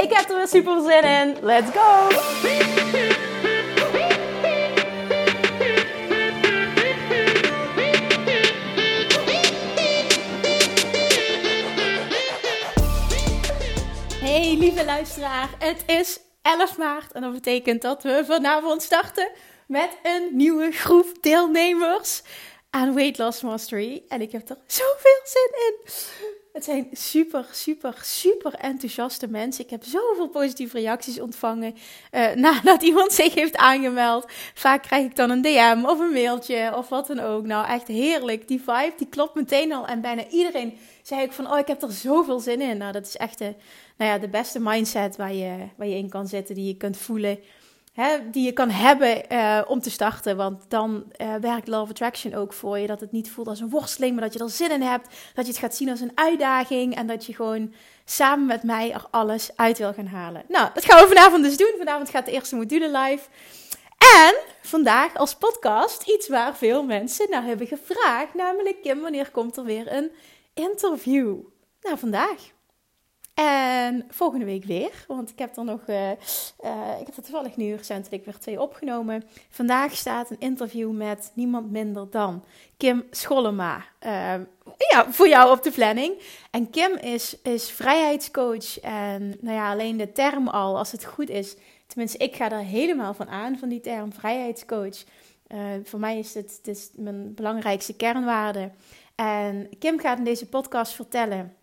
Ik heb er weer super zin in. Let's go! Hey lieve luisteraar, het is 11 maart en dat betekent dat we vanavond starten met een nieuwe groep deelnemers aan Weight Loss Mastery. En ik heb er zoveel zin in. Het zijn super, super, super enthousiaste mensen. Ik heb zoveel positieve reacties ontvangen uh, nadat iemand zich heeft aangemeld. Vaak krijg ik dan een DM of een mailtje of wat dan ook. Nou, echt heerlijk. Die vibe, die klopt meteen al. En bijna iedereen zei ik van, oh, ik heb er zoveel zin in. Nou, dat is echt de, nou ja, de beste mindset waar je, waar je in kan zitten, die je kunt voelen hè, die je kan hebben uh, om te starten. Want dan uh, werkt Love Attraction ook voor je. Dat het niet voelt als een worsteling, maar dat je er zin in hebt. Dat je het gaat zien als een uitdaging. En dat je gewoon samen met mij er alles uit wil gaan halen. Nou, dat gaan we vanavond dus doen. Vanavond gaat de eerste module live. En vandaag als podcast iets waar veel mensen naar hebben gevraagd. Namelijk, Kim, wanneer komt er weer een interview? Nou, vandaag. En volgende week weer, want ik heb er nog, uh, uh, ik heb er toevallig nu recentelijk weer twee opgenomen. Vandaag staat een interview met niemand minder dan Kim Schollema. Uh, ja, voor jou op de planning. En Kim is, is vrijheidscoach en nou ja, alleen de term al, als het goed is. Tenminste, ik ga er helemaal van aan, van die term vrijheidscoach. voor mij is het, is mijn belangrijkste kernwaarde. En Kim gaat in deze podcast vertellen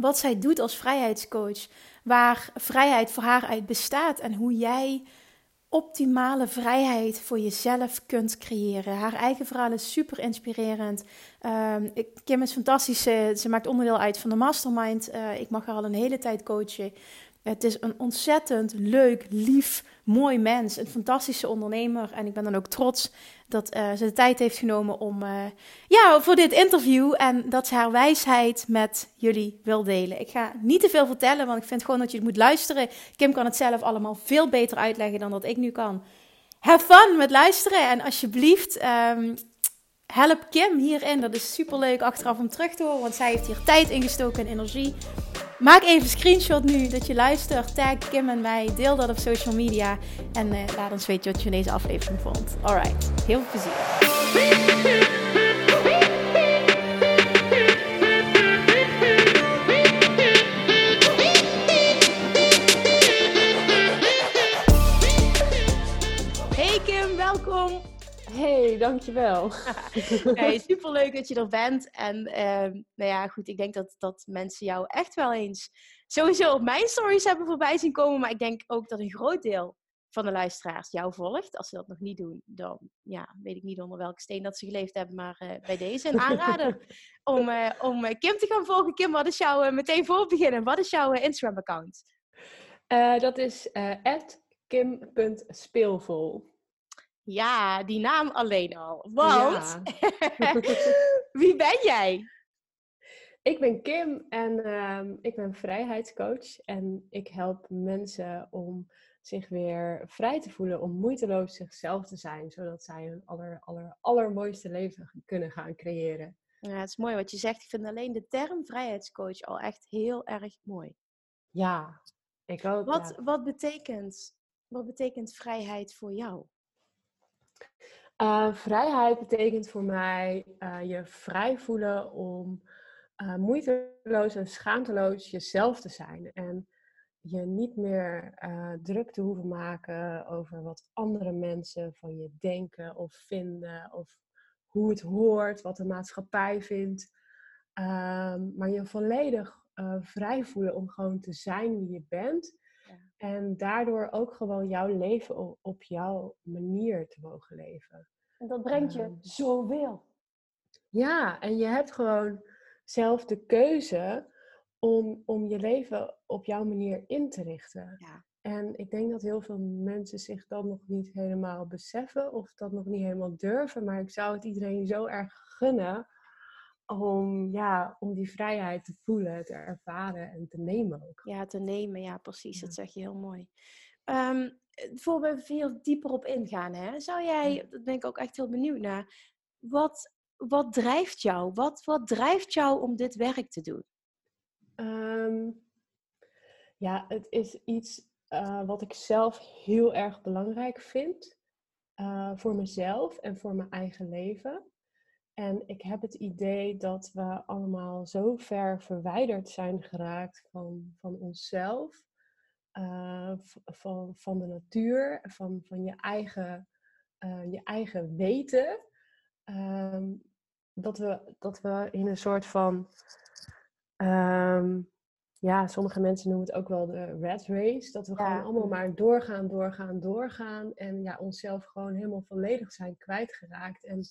wat zij doet als vrijheidscoach, waar vrijheid voor haar uit bestaat en hoe jij optimale vrijheid voor jezelf kunt creëren. Haar eigen verhaal is super inspirerend. Um, Kim is fantastisch. Ze maakt onderdeel uit van de mastermind. Uh, ik mag haar al een hele tijd coachen. Het is een ontzettend leuk, lief, mooi mens. Een fantastische ondernemer. En ik ben dan ook trots dat uh, ze de tijd heeft genomen om, uh, ja, voor dit interview. En dat ze haar wijsheid met jullie wil delen. Ik ga niet te veel vertellen, want ik vind gewoon dat je het moet luisteren. Kim kan het zelf allemaal veel beter uitleggen dan dat ik nu kan. Have fun met luisteren. En alsjeblieft, um, help Kim hierin. Dat is super leuk achteraf om terug te horen, want zij heeft hier tijd ingestoken en energie. Maak even een screenshot nu dat je luistert. Tag Kim en mij. Deel dat op social media. En uh, laat ons weten wat je in deze aflevering vond. Alright, heel veel plezier. Hey Kim, welkom. Hey, dankjewel. hey, superleuk dat je er bent. En uh, nou ja, goed, ik denk dat, dat mensen jou echt wel eens sowieso op mijn stories hebben voorbij zien komen. Maar ik denk ook dat een groot deel van de luisteraars jou volgt. Als ze dat nog niet doen, dan ja, weet ik niet onder welke steen dat ze geleefd hebben. Maar uh, bij deze een aanrader om, uh, om Kim te gaan volgen. Kim, wat is jouw, meteen voor beginnen, wat is jouw Instagram-account? dat is kim.speelvol. Ja, die naam alleen al. Want wie ben jij? Ik ben Kim en uh, ik ben vrijheidscoach. En ik help mensen om zich weer vrij te voelen, om moeiteloos zichzelf te zijn, zodat zij hun aller, aller, allermooiste leven kunnen gaan creëren. Ja, het is mooi wat je zegt. Ik vind alleen de term vrijheidscoach al echt heel erg mooi. Ja, ik ook. Wat, wat, betekent, wat betekent vrijheid voor jou? Uh, vrijheid betekent voor mij uh, je vrij voelen om uh, moeiteloos en schaamteloos jezelf te zijn. En je niet meer druk te hoeven maken over wat andere mensen van je denken of vinden. Of hoe het hoort, wat de maatschappij vindt. Ehm, maar je volledig vrij voelen om gewoon te zijn wie je bent. En daardoor ook gewoon jouw leven op jouw manier te mogen leven. En dat brengt je um, zoveel. Ja, en je hebt gewoon zelf de keuze om, om je leven op jouw manier in te richten. Ja. En ik denk dat heel veel mensen zich dat nog niet helemaal beseffen of dat nog niet helemaal durven. Maar ik zou het iedereen zo erg gunnen om, ja, om die vrijheid te voelen, te ervaren en te nemen ook. Ja, te nemen, ja, precies. Ja. Dat zeg je heel mooi. Ehm voor we veel dieper op ingaan, hè, zou jij, dat ben ik ook echt heel benieuwd naar, wat, wat drijft jou? Wat, wat drijft jou om dit werk te doen? Ehm, ja, het is iets eh, wat ik zelf heel erg belangrijk vind. eh, voor mezelf en voor mijn eigen leven. En ik heb het idee dat we allemaal zo ver verwijderd zijn geraakt van, van onszelf, eh, van, van de natuur, van, van je, eigen, eh, je eigen weten. ehm, dat, we, dat we in een soort van Ehm, ja, sommige mensen noemen het ook wel de rat race. Dat we Ja. gewoon allemaal maar doorgaan, doorgaan, doorgaan. En ja, onszelf gewoon helemaal volledig zijn kwijtgeraakt. En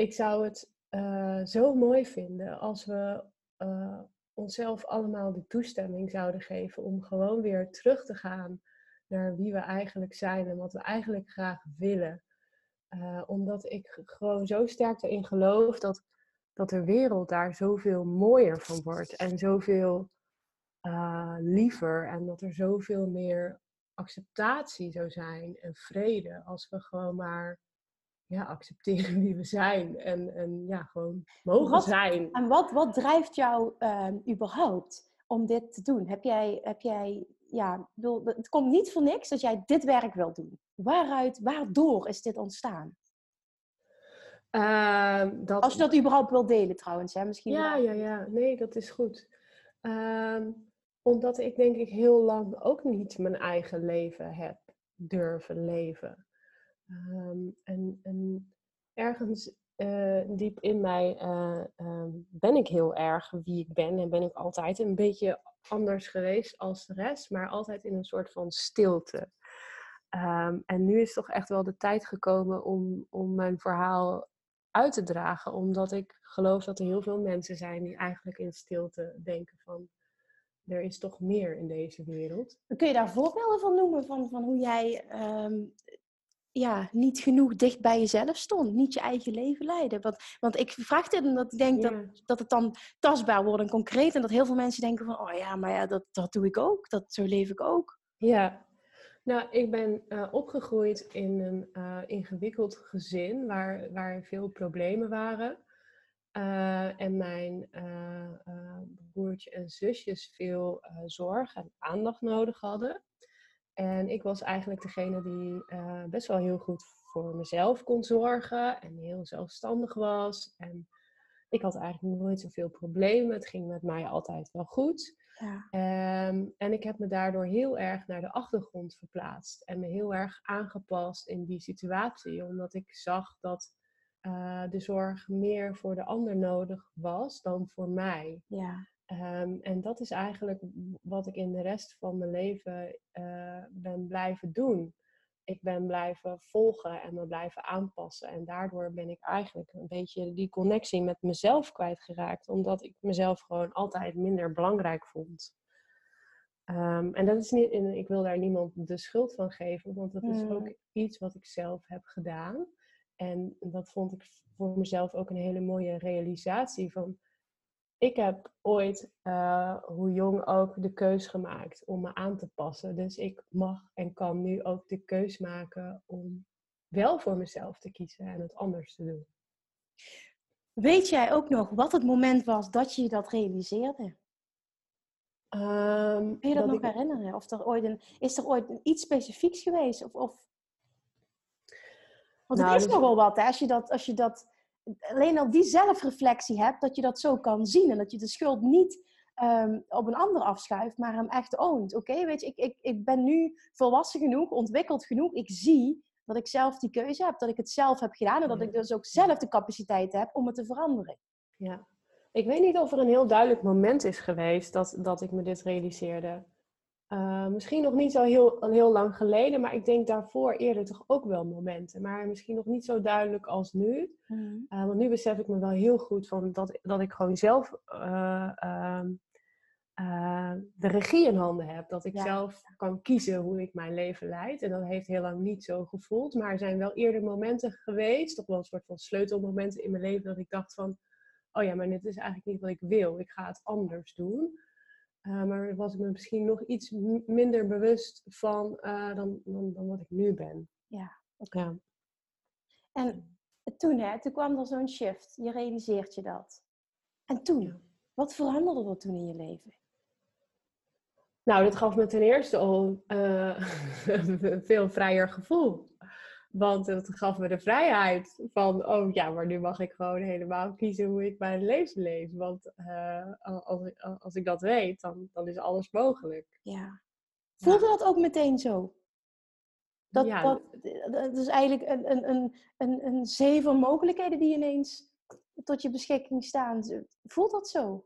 ik zou het eh, zo mooi vinden als we eh, onszelf allemaal de toestemming zouden geven om gewoon weer terug te gaan naar wie we eigenlijk zijn en wat we eigenlijk graag willen. Eh, omdat ik gewoon zo sterk erin geloof dat, dat de wereld daar zoveel mooier van wordt en zoveel liever. En dat er zoveel meer acceptatie zou zijn en vrede als we gewoon maar ja, accepteren wie we zijn en, en ja, gewoon mogen Wat- zijn. En wat, wat drijft jou ehm, überhaupt om dit te doen? Heb jij, heb jij ja, bedoel, het komt niet voor niks dat jij dit werk wil doen. Waaruit, waardoor is dit ontstaan? Ehm, dat, Als je dat überhaupt wil delen trouwens, hè? misschien. Ja, wel. ja, ja. Nee, dat is goed. Ehm, omdat ik denk ik heel lang ook niet mijn eigen leven heb durven leven. Ehm, en, en ergens eh, diep in mij eh, ehm, ben ik heel erg wie ik ben. En ben ik altijd een beetje anders geweest als de rest. Maar altijd in een soort van stilte. Ehm, en nu is toch echt wel de tijd gekomen om, om mijn verhaal uit te dragen. Omdat ik geloof dat er heel veel mensen zijn die eigenlijk in stilte denken van... Er is toch meer in deze wereld. Kun je daar voorbeelden van noemen? Van, van hoe jij ja, niet genoeg dicht bij jezelf stond. Niet je eigen leven leiden. Want, want ik vraag dit omdat ik denk dat, Ja. dat het dan tastbaar wordt en concreet. En dat heel veel mensen denken van... Oh ja, maar ja, dat, dat doe ik ook. Dat, zo leef ik ook. Ja, nou, ik ben eh, opgegroeid in een eh, ingewikkeld gezin waar, waar veel problemen waren. Eh, en mijn broertje en zusjes veel zorg en aandacht nodig hadden. En ik was eigenlijk degene die eh, best wel heel goed voor mezelf kon zorgen en heel zelfstandig was. En ik had eigenlijk nooit zoveel problemen. Het ging met mij altijd wel goed. Ja. Ehm, en ik heb me daardoor heel erg naar de achtergrond verplaatst en me heel erg aangepast in die situatie, omdat ik zag dat eh, de zorg meer voor de ander nodig was dan voor mij. ja. Ehm, en dat is eigenlijk wat ik in de rest van mijn leven eh, ben blijven doen. Ik ben blijven volgen en me blijven aanpassen. En daardoor ben ik eigenlijk een beetje die connectie met mezelf kwijtgeraakt. Omdat ik mezelf gewoon altijd minder belangrijk vond. Ehm, en dat is niet, en ik wil daar niemand de schuld van geven, want dat is Mm. ook iets wat ik zelf heb gedaan. En dat vond ik voor mezelf ook een hele mooie realisatie van ik heb ooit, eh, hoe jong ook, de keus gemaakt om me aan te passen. Dus ik mag en kan nu ook de keus maken om wel voor mezelf te kiezen en het anders te doen. Weet jij ook nog wat het moment was dat je dat realiseerde? Ehm, Kun je dat, nog ik- herinneren? Of er ooit een, is er ooit iets specifieks geweest? Of, of... Want Nou, het is dus- nogal wat, hè? Als je, dat, als je dat alleen al die zelfreflectie hebt, dat je dat zo kan zien en dat je de schuld niet ehm, op een ander afschuift, maar hem echt oont. Oké, weet je, ik, ik, ik ben nu volwassen genoeg, ontwikkeld genoeg. Ik zie dat ik zelf die keuze heb, dat ik het zelf heb gedaan en dat ik dus ook zelf de capaciteit heb om het te veranderen. Ja. Ik weet niet of er een heel duidelijk moment is geweest dat, dat ik me dit realiseerde. Eh, misschien nog niet zo heel, heel lang geleden, maar ik denk daarvoor eerder toch ook wel momenten. Maar misschien nog niet zo duidelijk als nu. Mm. Eh, want nu besef ik me wel heel goed van dat, dat ik gewoon zelf eh, ehm, uh, de regie in handen heb. Dat ik zelf kan kiezen hoe ik mijn leven leid. En dat heeft heel lang niet zo gevoeld. Maar er zijn wel eerder momenten geweest, toch wel een soort van sleutelmomenten in mijn leven, dat ik dacht van, oh ja, maar dit is eigenlijk niet wat ik wil. Ik ga het anders doen. Uh, maar was ik me misschien nog iets minder bewust van uh, dan, dan, dan wat ik nu ben. Ja, oké. Ja. En toen, hè, toen kwam er zo'n shift. Je realiseert je dat. En toen, wat veranderde er toen in je leven? Nou, dat gaf me ten eerste al uh, een veel vrijer gevoel. Want het gaf me de vrijheid van, oh ja, maar nu mag ik gewoon helemaal kiezen hoe ik mijn leven leef. Want uh, als, ik, als ik dat weet, dan, dan is alles mogelijk. Ja. Voelde dat ook meteen zo? Dat, ja. dat, dat is eigenlijk een, een, een, een, een zee van mogelijkheden die ineens tot je beschikking staan. Voelt dat zo?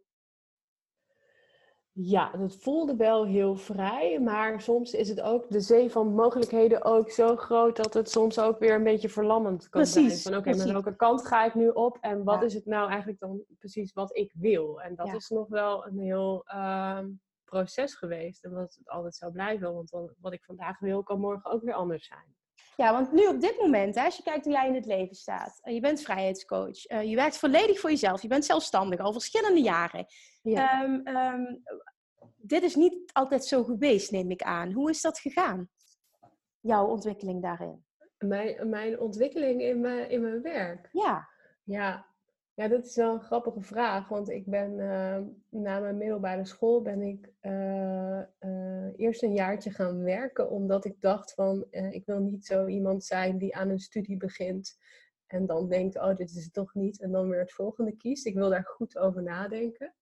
Ja, dat voelde wel heel vrij, maar soms is het ook de zee van mogelijkheden ook zo groot dat het soms ook weer een beetje verlammend kan zijn. Van oké, maar welke kant ga ik nu op en wat is het nou eigenlijk dan precies wat ik wil? En dat is nog wel een heel uh, proces geweest en dat het altijd zou blijven, want wat ik vandaag wil kan morgen ook weer anders zijn. Ja, want nu op dit moment, hè, als je kijkt hoe jij in het leven staat, uh, je bent vrijheidscoach, uh, je werkt volledig voor jezelf, je bent zelfstandig al verschillende jaren. Ja. Um, um, dit is niet altijd zo geweest, neem ik aan. Hoe is dat gegaan? Jouw ontwikkeling daarin? Mijn, mijn ontwikkeling in mijn, in mijn werk? Ja. Ja, ja, dat is wel een grappige vraag. Want ik ben uh, na mijn middelbare school ben ik uh, uh, eerst een jaartje gaan werken. Omdat ik dacht van ik wil niet zo iemand zijn die aan een studie begint. En dan denkt, oh dit is het toch niet. En dan weer het volgende kiest. Ik wil daar goed over nadenken.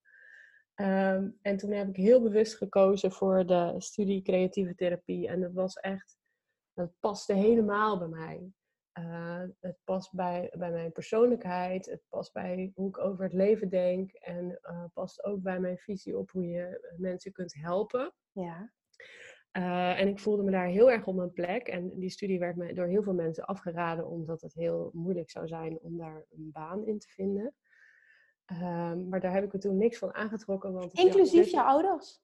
Um, en toen heb ik heel bewust gekozen voor de studie creatieve therapie. En dat was echt, dat paste helemaal bij mij. Het past bij, bij mijn persoonlijkheid, het past bij hoe ik over het leven denk en uh, past ook bij mijn visie op hoe je mensen kunt helpen. Ja. Uh, en ik voelde me daar heel erg op mijn plek. En die studie werd me door heel veel mensen afgeraden, omdat het heel moeilijk zou zijn om daar een baan in te vinden. Um, maar daar heb ik me toen niks van aangetrokken. Want Inclusief je ouders?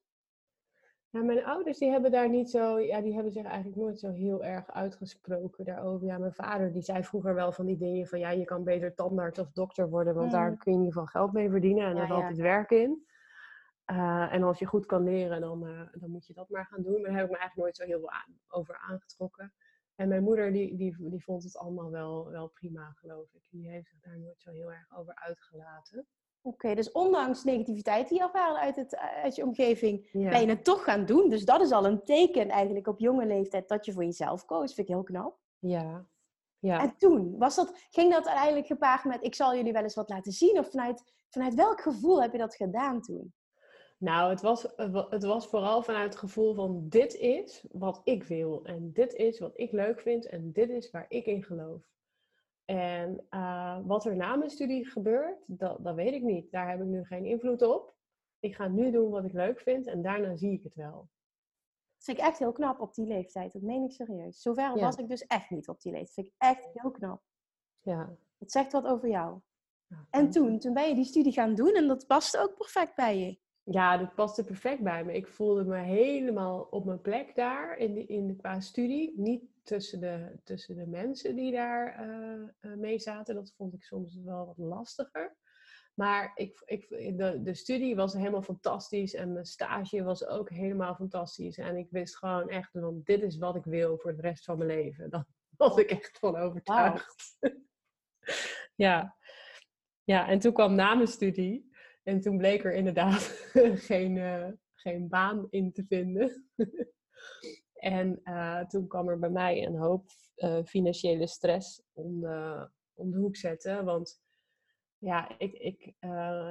Ja, mijn ouders die hebben daar niet zo, ja, die hebben zich eigenlijk nooit zo heel erg uitgesproken daarover. Ja, mijn vader die zei vroeger wel van die dingen van ja, je kan beter tandarts of dokter worden, want daar mm. kun je in ieder geval geld mee verdienen en er ja, altijd werk in. Uh, en als je goed kan leren, dan, uh, dan moet je dat maar gaan doen. Maar daar heb ik me eigenlijk nooit zo heel veel aan, over aangetrokken. En mijn moeder die, die, die vond het allemaal wel, wel prima, geloof ik. Die heeft zich daar nooit zo heel erg over uitgelaten. Oké, dus ondanks negativiteit die je ervaren uit, het, uit je omgeving, ben je het toch gaan doen. Dus dat is al een teken eigenlijk op jonge leeftijd dat je voor jezelf koos. Vind ik heel knap. Ja. ja. En toen, was dat, ging dat uiteindelijk gepaard met ik zal jullie wel eens wat laten zien? Of vanuit, vanuit welk gevoel heb je dat gedaan toen? Nou, het was, het was vooral vanuit het gevoel van dit is wat ik wil. En dit is wat ik leuk vind. En dit is waar ik in geloof. En uh, wat er na mijn studie gebeurt, dat, dat weet ik niet. Daar heb ik nu geen invloed op. Ik ga nu doen wat ik leuk vind en daarna zie ik het wel. Dat vind ik echt heel knap op die leeftijd. Dat meen ik serieus. Zover was ik dus echt niet op die leeftijd. Dat vind ik echt heel knap. Ja. Het zegt wat over jou. en toen, toen ben je die studie gaan doen en dat paste ook perfect bij je. Ja, dat paste perfect bij me. Ik voelde me helemaal op mijn plek daar in de, in de, qua studie. Niet tussen de, tussen de mensen die daar uh, mee zaten. Dat vond ik soms wel wat lastiger. Maar ik, ik, de, de studie was helemaal fantastisch en mijn stage was ook helemaal fantastisch. En ik wist gewoon echt, van, dit is wat ik wil voor de rest van mijn leven. Daar was ik echt van overtuigd. ja. ja, en toen kwam na mijn studie en toen bleek er inderdaad geen, uh, geen baan in te vinden. En uh, toen kwam er bij mij een hoop uh, financiële stress om de, om de hoek zetten. Want ja, ik, ik,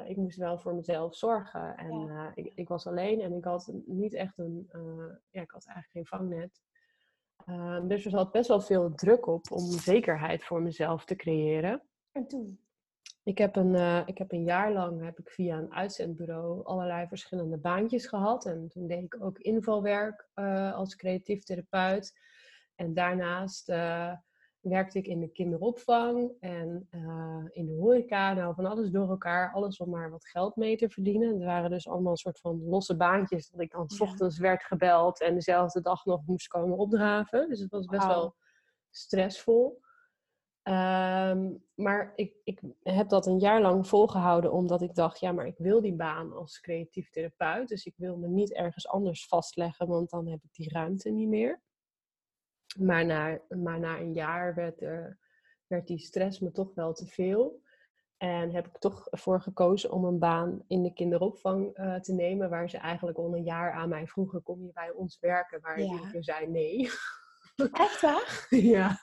ik moest wel voor mezelf zorgen. En ja. ik, ik was alleen en ik had niet echt een, ja, ik had eigenlijk geen vangnet. dus er zat best wel veel druk op om zekerheid voor mezelf te creëren. En toen? Ik heb, een, uh, ik heb een jaar lang heb ik via een uitzendbureau allerlei verschillende baantjes gehad. En toen deed ik ook invalwerk uh, als creatief therapeut. En daarnaast uh, werkte ik in de kinderopvang en in de horeca. Nou, van alles door elkaar. Alles om maar wat geld mee te verdienen. Het waren dus allemaal een soort van losse baantjes. Dat ik dan s ochtends werd gebeld en dezelfde dag nog moest komen opdraven. Dus het was best wel stressvol. Ehm, maar ik, ik heb dat een jaar lang volgehouden omdat ik dacht, ja, maar ik wil die baan als creatief therapeut. Dus ik wil me niet ergens anders vastleggen, want dan heb ik die ruimte niet meer. Maar na, maar na een jaar werd, er, werd die stress me toch wel te veel. En heb ik toch ervoor gekozen om een baan in de kinderopvang uh, te nemen, waar ze eigenlijk al een jaar aan mij vroegen, kom je bij ons werken? Waar ja. ik zei nee. Echt waar? ja.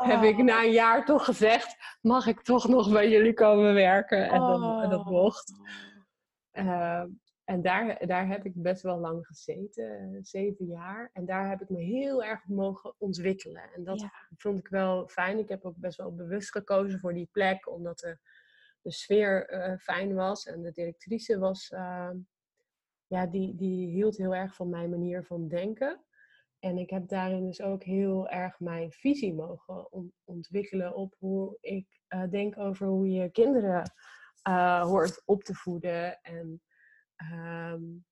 Heb ik na een jaar toch gezegd, mag ik toch nog bij jullie komen werken? En, dan, en dat oh. mocht. Uh, en daar, daar heb ik best wel lang gezeten, zeven jaar. En daar heb ik me heel erg mogen ontwikkelen. En dat vond ik wel fijn. Ik heb ook best wel bewust gekozen voor die plek, omdat de, de sfeer uh, fijn was. En de directrice was, uh, ja, die, die hield heel erg van mijn manier van denken. En ik heb daarin dus ook heel erg mijn visie mogen ontwikkelen op hoe ik uh, denk over hoe je kinderen uh, hoort op te voeden. En um,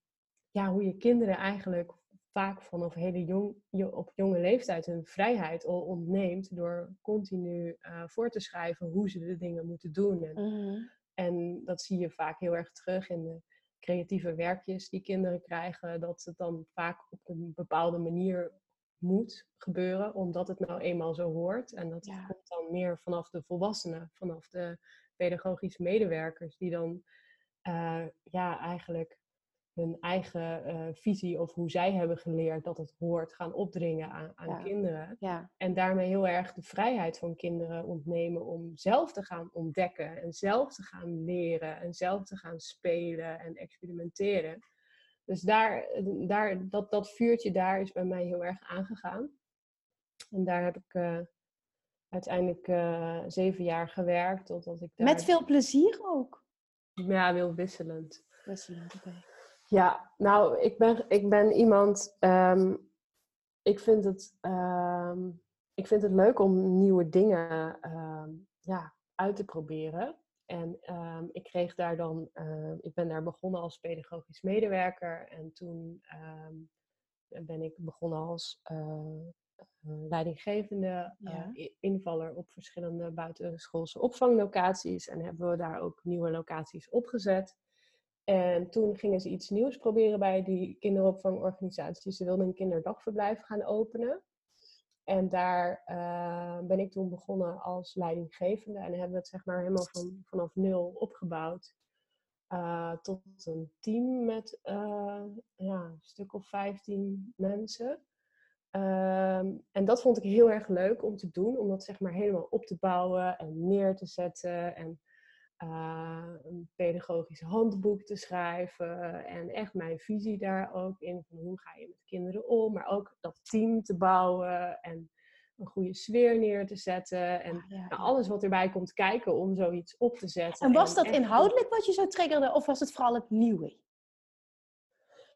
ja, hoe je kinderen eigenlijk vaak vanaf hele jong, op jonge leeftijd hun vrijheid al ontneemt door continu uh, voor te schrijven hoe ze de dingen moeten doen. En, mhm. en dat zie je vaak heel erg terug in de creatieve werkjes die kinderen krijgen, dat het dan vaak op een bepaalde manier moet gebeuren, omdat het nou eenmaal zo hoort. En dat komt dan meer vanaf de volwassenen, vanaf de pedagogische medewerkers, die dan uh, ja, eigenlijk hun eigen uh, visie of hoe zij hebben geleerd dat het hoort gaan opdringen aan, aan kinderen. Ja. En daarmee heel erg de vrijheid van kinderen ontnemen om zelf te gaan ontdekken en zelf te gaan leren en zelf te gaan spelen en experimenteren. Dus daar, daar, dat, dat vuurtje daar is bij mij heel erg aangegaan. En daar heb ik uh, uiteindelijk uh, zeven jaar gewerkt. Totdat ik daar... Met veel plezier ook? Ja, heel wisselend. Wisselend, oké. Ja, nou, ik ben, ik ben iemand. Um, ik, vind het, um, ik vind het leuk om nieuwe dingen um, ja, uit te proberen. En ik kreeg daar dan. ik ben daar begonnen als pedagogisch medewerker. En toen ben ik begonnen als uh, leidinggevende uh, invaller op verschillende buitenschoolse opvanglocaties. En hebben we daar ook nieuwe locaties opgezet. En toen gingen ze iets nieuws proberen bij die kinderopvangorganisatie. Ze wilden een kinderdagverblijf gaan openen. En daar uh, ben ik toen begonnen als leidinggevende. En hebben we het zeg maar helemaal van, vanaf nul opgebouwd. Uh, tot een team met uh, ja, een stuk of 15 mensen. Um, en dat vond ik heel erg leuk om te doen. Om dat zeg maar helemaal op te bouwen en neer te zetten. En uh, een pedagogisch handboek te schrijven en echt mijn visie daar ook in van hoe ga je met kinderen om, maar ook dat team te bouwen en een goede sfeer neer te zetten en ah, nou, alles wat erbij komt kijken om zoiets op te zetten. En was dat inhoudelijk wat je zo triggerde of was het vooral het nieuwe?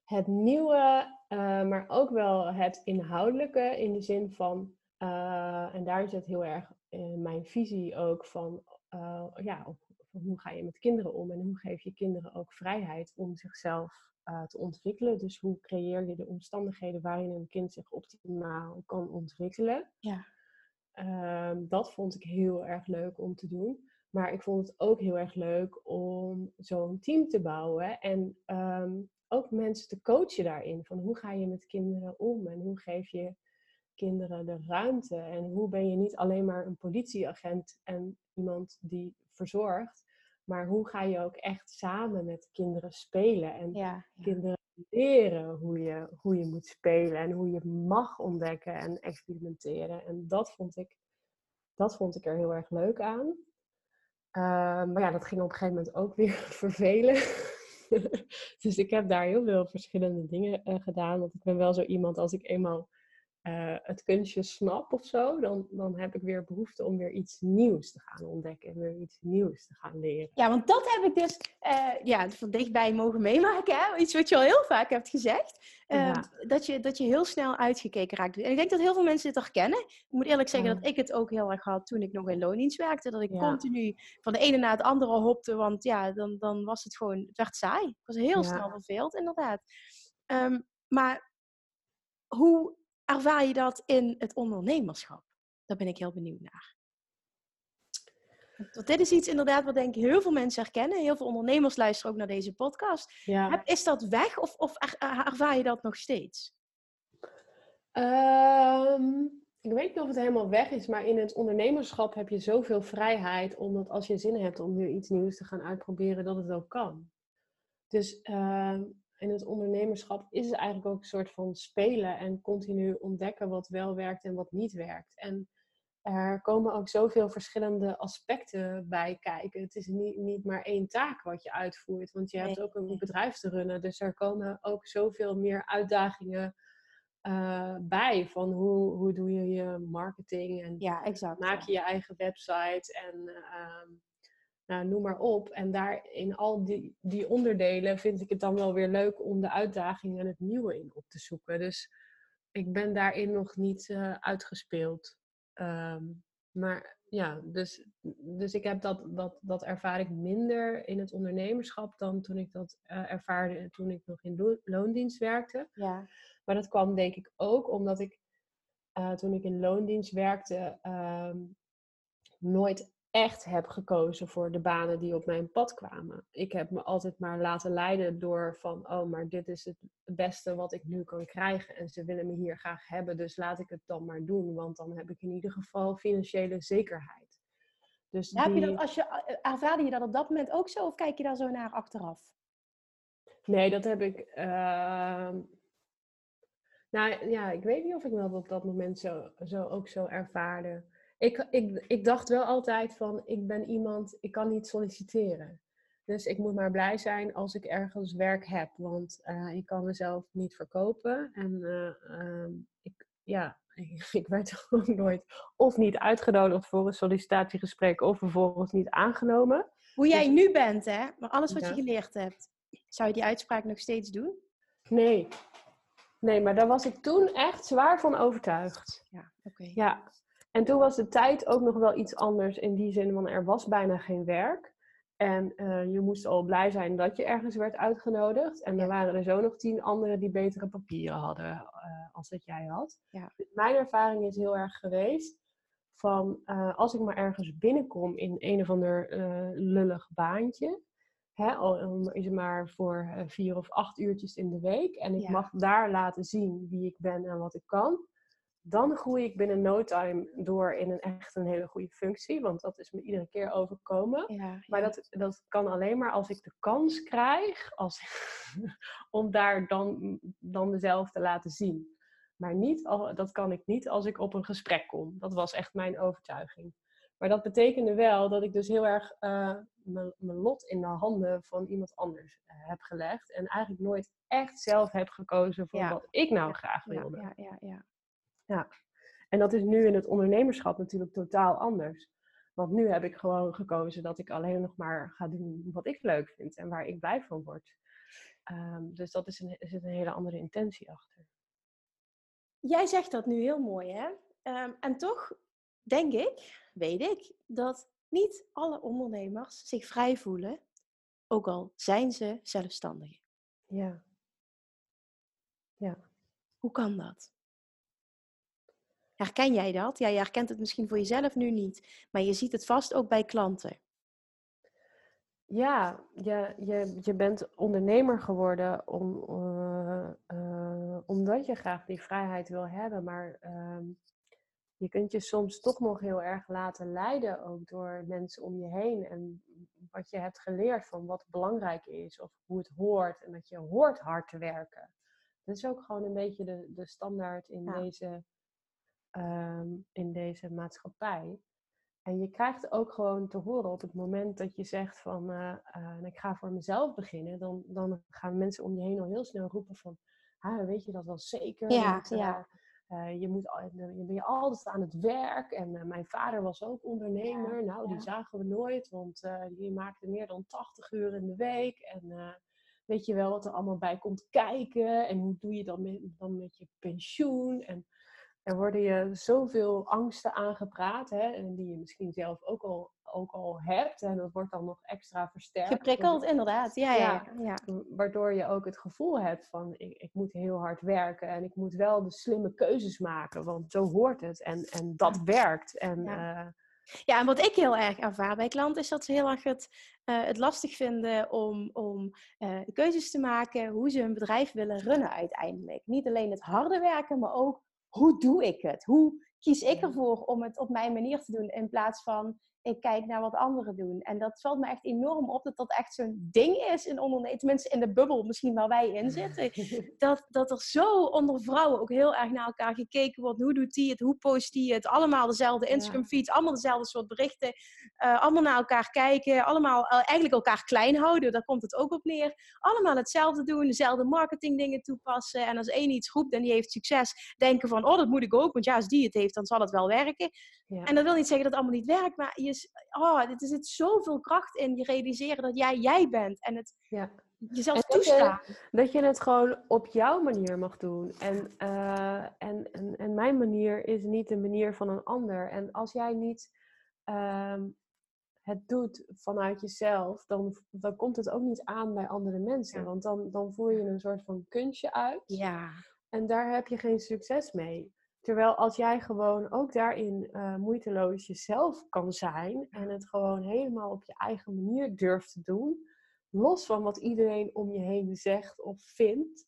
Het nieuwe, uh, maar ook wel het inhoudelijke in de zin van, uh, en daar zit heel erg mijn visie ook van, ja, op hoe ga je met kinderen om en hoe geef je kinderen ook vrijheid om zichzelf uh, te ontwikkelen. Dus hoe creëer je de omstandigheden waarin een kind zich optimaal kan ontwikkelen. Ja. Um, dat vond ik heel erg leuk om te doen. Maar ik vond het ook heel erg leuk om zo'n team te bouwen en um, ook mensen te coachen daarin. Van hoe ga je met kinderen om en hoe geef je kinderen de ruimte en hoe ben je niet alleen maar een politieagent en iemand die verzorgt. Maar hoe ga je ook echt samen met kinderen spelen en kinderen leren hoe je, hoe je moet spelen en hoe je mag ontdekken en experimenteren. En dat vond ik, dat vond ik er heel erg leuk aan. Ehm, maar ja, dat ging op een gegeven moment ook weer vervelen. dus ik heb daar heel veel verschillende dingen uh, gedaan. Want ik ben wel zo iemand, als ik eenmaal eh, het kunstje snap of zo, dan, dan heb ik weer behoefte om weer iets nieuws te gaan ontdekken en weer iets nieuws te gaan leren. Ja, want dat heb ik dus uh, ja, van dichtbij mogen meemaken. Hè? Iets wat je al heel vaak hebt gezegd. Uh, dat, je, dat je heel snel uitgekeken raakt. En ik denk dat heel veel mensen dit herkennen. Ik moet eerlijk zeggen ja. dat ik het ook heel erg had toen ik nog in loondienst werkte. Dat ik ja. continu van de ene naar het andere hopte. Want ja, dan, dan was het gewoon, het werd saai. Ik was heel snel verveeld, inderdaad. Um, maar hoe ervaar je dat in het ondernemerschap? Daar ben ik heel benieuwd naar. Want dit is iets inderdaad wat denk ik heel veel mensen herkennen. Heel veel ondernemers luisteren ook naar deze podcast. Ja. Is dat weg of, of ervaar je dat nog steeds? Um, ik weet niet of het helemaal weg is, maar in het ondernemerschap heb je zoveel vrijheid. Omdat als je zin hebt om weer iets nieuws te gaan uitproberen, dat het ook kan. Dus uh, in het ondernemerschap is het eigenlijk ook een soort van spelen en continu ontdekken wat wel werkt en wat niet werkt. En er komen ook zoveel verschillende aspecten bij kijken. Het is niet, niet maar één taak wat je uitvoert, want je hebt ook een bedrijf te runnen. Dus er komen ook zoveel meer uitdagingen uh, bij. Van hoe, hoe doe je je marketing en ja, exact, maak je je eigen website en uh, nou, noem maar op. En daar in al die, die onderdelen vind ik het dan wel weer leuk om de uitdaging en het nieuwe in op te zoeken. Dus ik ben daarin nog niet uh, uitgespeeld. Um, maar ja, dus, dus ik heb dat, dat, dat ervaar ik minder in het ondernemerschap dan toen ik dat uh, ervaarde toen ik nog in lo loondienst werkte. Ja. Maar dat kwam denk ik ook omdat ik uh, toen ik in loondienst werkte um, nooit echt heb gekozen voor de banen die op mijn pad kwamen. Ik heb me altijd maar laten leiden door van, oh, maar dit is het beste wat ik nu kan krijgen en ze willen me hier graag hebben, dus laat ik het dan maar doen, want dan heb ik in ieder geval financiële zekerheid. Dus ja, die... heb je dat als je, eh, ervaarde je dat op dat moment ook zo of kijk je daar zo naar achteraf? Nee, dat heb ik. Uh... Nou ja, ik weet niet of ik dat op dat moment zo, zo ook zo ervaarde ik, ik, ik dacht wel altijd van, ik ben iemand, ik kan niet solliciteren. Dus ik moet maar blij zijn als ik ergens werk heb. Want uh, ik kan mezelf niet verkopen. En uh, uh, ik, ja, ik werd ook nooit of niet uitgenodigd voor een sollicitatiegesprek of vervolgens niet aangenomen. Hoe jij dus, nu bent, hè? Maar alles wat ja. je geleerd hebt. Zou je die uitspraak nog steeds doen? Nee. Nee, maar daar was ik toen echt zwaar van overtuigd. Ja, oké. Okay. Ja, en toen was de tijd ook nog wel iets anders in die zin, want er was bijna geen werk. En uh, je moest al blij zijn dat je ergens werd uitgenodigd. En er waren er zo nog tien anderen die betere papieren hadden uh, als dat jij had. Ja. Dus mijn ervaring is heel erg geweest van uh, als ik maar ergens binnenkom in een of ander lullig baantje. Hè, al is het maar voor vier of acht uurtjes in de week. En ik ja. mag daar laten zien wie ik ben en wat ik kan dan groei ik binnen no time door in een echt een hele goede functie. Want dat is me iedere keer overkomen. Ja, ja. Maar dat, dat kan alleen maar als ik de kans krijg als, om daar dan, dan mezelf te laten zien. Maar niet, dat kan ik niet als ik op een gesprek kom. Dat was echt mijn overtuiging. Maar dat betekende wel dat ik dus heel erg uh, mijn lot in de handen van iemand anders uh, heb gelegd. En eigenlijk nooit echt zelf heb gekozen voor ja. wat ik nou graag wilde. Ja, ja, ja. Ja, en dat is nu in het ondernemerschap natuurlijk totaal anders. Want nu heb ik gewoon gekozen dat ik alleen nog maar ga doen wat ik leuk vind en waar ik blij van word. Um, dus dat is een, er zit een hele andere intentie achter. Jij zegt dat nu heel mooi, hè? Um, en toch denk ik, weet ik, dat niet alle ondernemers zich vrij voelen, ook al zijn ze zelfstandigen. Ja. Ja. Hoe kan dat? Herken jij dat? Ja, je herkent het misschien voor jezelf nu niet, maar je ziet het vast ook bij klanten. Ja, je, je, je bent ondernemer geworden om, uh, uh, omdat je graag die vrijheid wil hebben, maar uh, je kunt je soms toch nog heel erg laten leiden ook door mensen om je heen en wat je hebt geleerd van wat belangrijk is of hoe het hoort en dat je hoort hard te werken. Dat is ook gewoon een beetje de, de standaard in ja. deze um, in deze maatschappij. En je krijgt ook gewoon te horen op het moment dat je zegt van uh, uh, ik ga voor mezelf beginnen, dan, dan gaan mensen om je heen al heel snel roepen van ah, weet je dat wel zeker? Ja, Want, ja. uh, je, moet, je ben je altijd aan het werk. En mijn vader was ook ondernemer. nou, die zagen we nooit, want die maakte meer dan 80 uur in de week. En weet je wel wat er allemaal bij komt kijken. En hoe doe je dan met, dan met je pensioen? En er worden je zoveel angsten aangepraat, hè, en die je misschien zelf ook al, ook al hebt. En dat wordt dan nog extra versterkt. Geprikkeld, inderdaad. Ja, ja, ja, Waardoor je ook het gevoel hebt van, ik, ik moet heel hard werken. En ik moet wel de slimme keuzes maken, want zo hoort het. En, en dat werkt. En, ja. Uh, ja, en wat ik heel erg ervaar bij klanten is dat ze heel erg het, uh, het lastig vinden om, om uh, keuzes te maken hoe ze hun bedrijf willen runnen uiteindelijk. Niet alleen het harde werken, maar ook hoe doe ik het? Hoe kies ik ervoor om het op mijn manier te doen in plaats van ik kijk naar wat anderen doen. En dat valt me echt enorm op dat dat echt zo'n ding is in ondernemen. Tenminste in de bubbel misschien waar wij in zitten. Dat, dat er zo onder vrouwen ook heel erg naar elkaar gekeken wordt. Hoe doet die het? Hoe post die het? Allemaal dezelfde Instagram feeds. Allemaal dezelfde soort berichten. Uh, allemaal naar elkaar kijken. Allemaal uh, eigenlijk elkaar klein houden. Daar komt het ook op neer. Allemaal hetzelfde doen. Dezelfde marketing dingen toepassen. En als één iets roept en die heeft succes. Denken van oh dat moet ik ook. Want ja als die het heeft dan zal het wel werken. Ja. En dat wil niet zeggen dat het allemaal niet werkt. Maar je oh, er zit zoveel kracht in je realiseren dat jij jij bent. En het ja. jezelf en toestaan. Dat je, dat je het gewoon op jouw manier mag doen. En, uh, en, en, en, mijn manier is niet de manier van een ander. En als jij niet uh, het doet vanuit jezelf, dan, dan komt het ook niet aan bij andere mensen. Ja. Want dan, dan voer je een soort van kunstje uit. Ja. En daar heb je geen succes mee. Terwijl als jij gewoon ook daarin uh, moeiteloos jezelf kan zijn en het gewoon helemaal op je eigen manier durft te doen, los van wat iedereen om je heen zegt of vindt,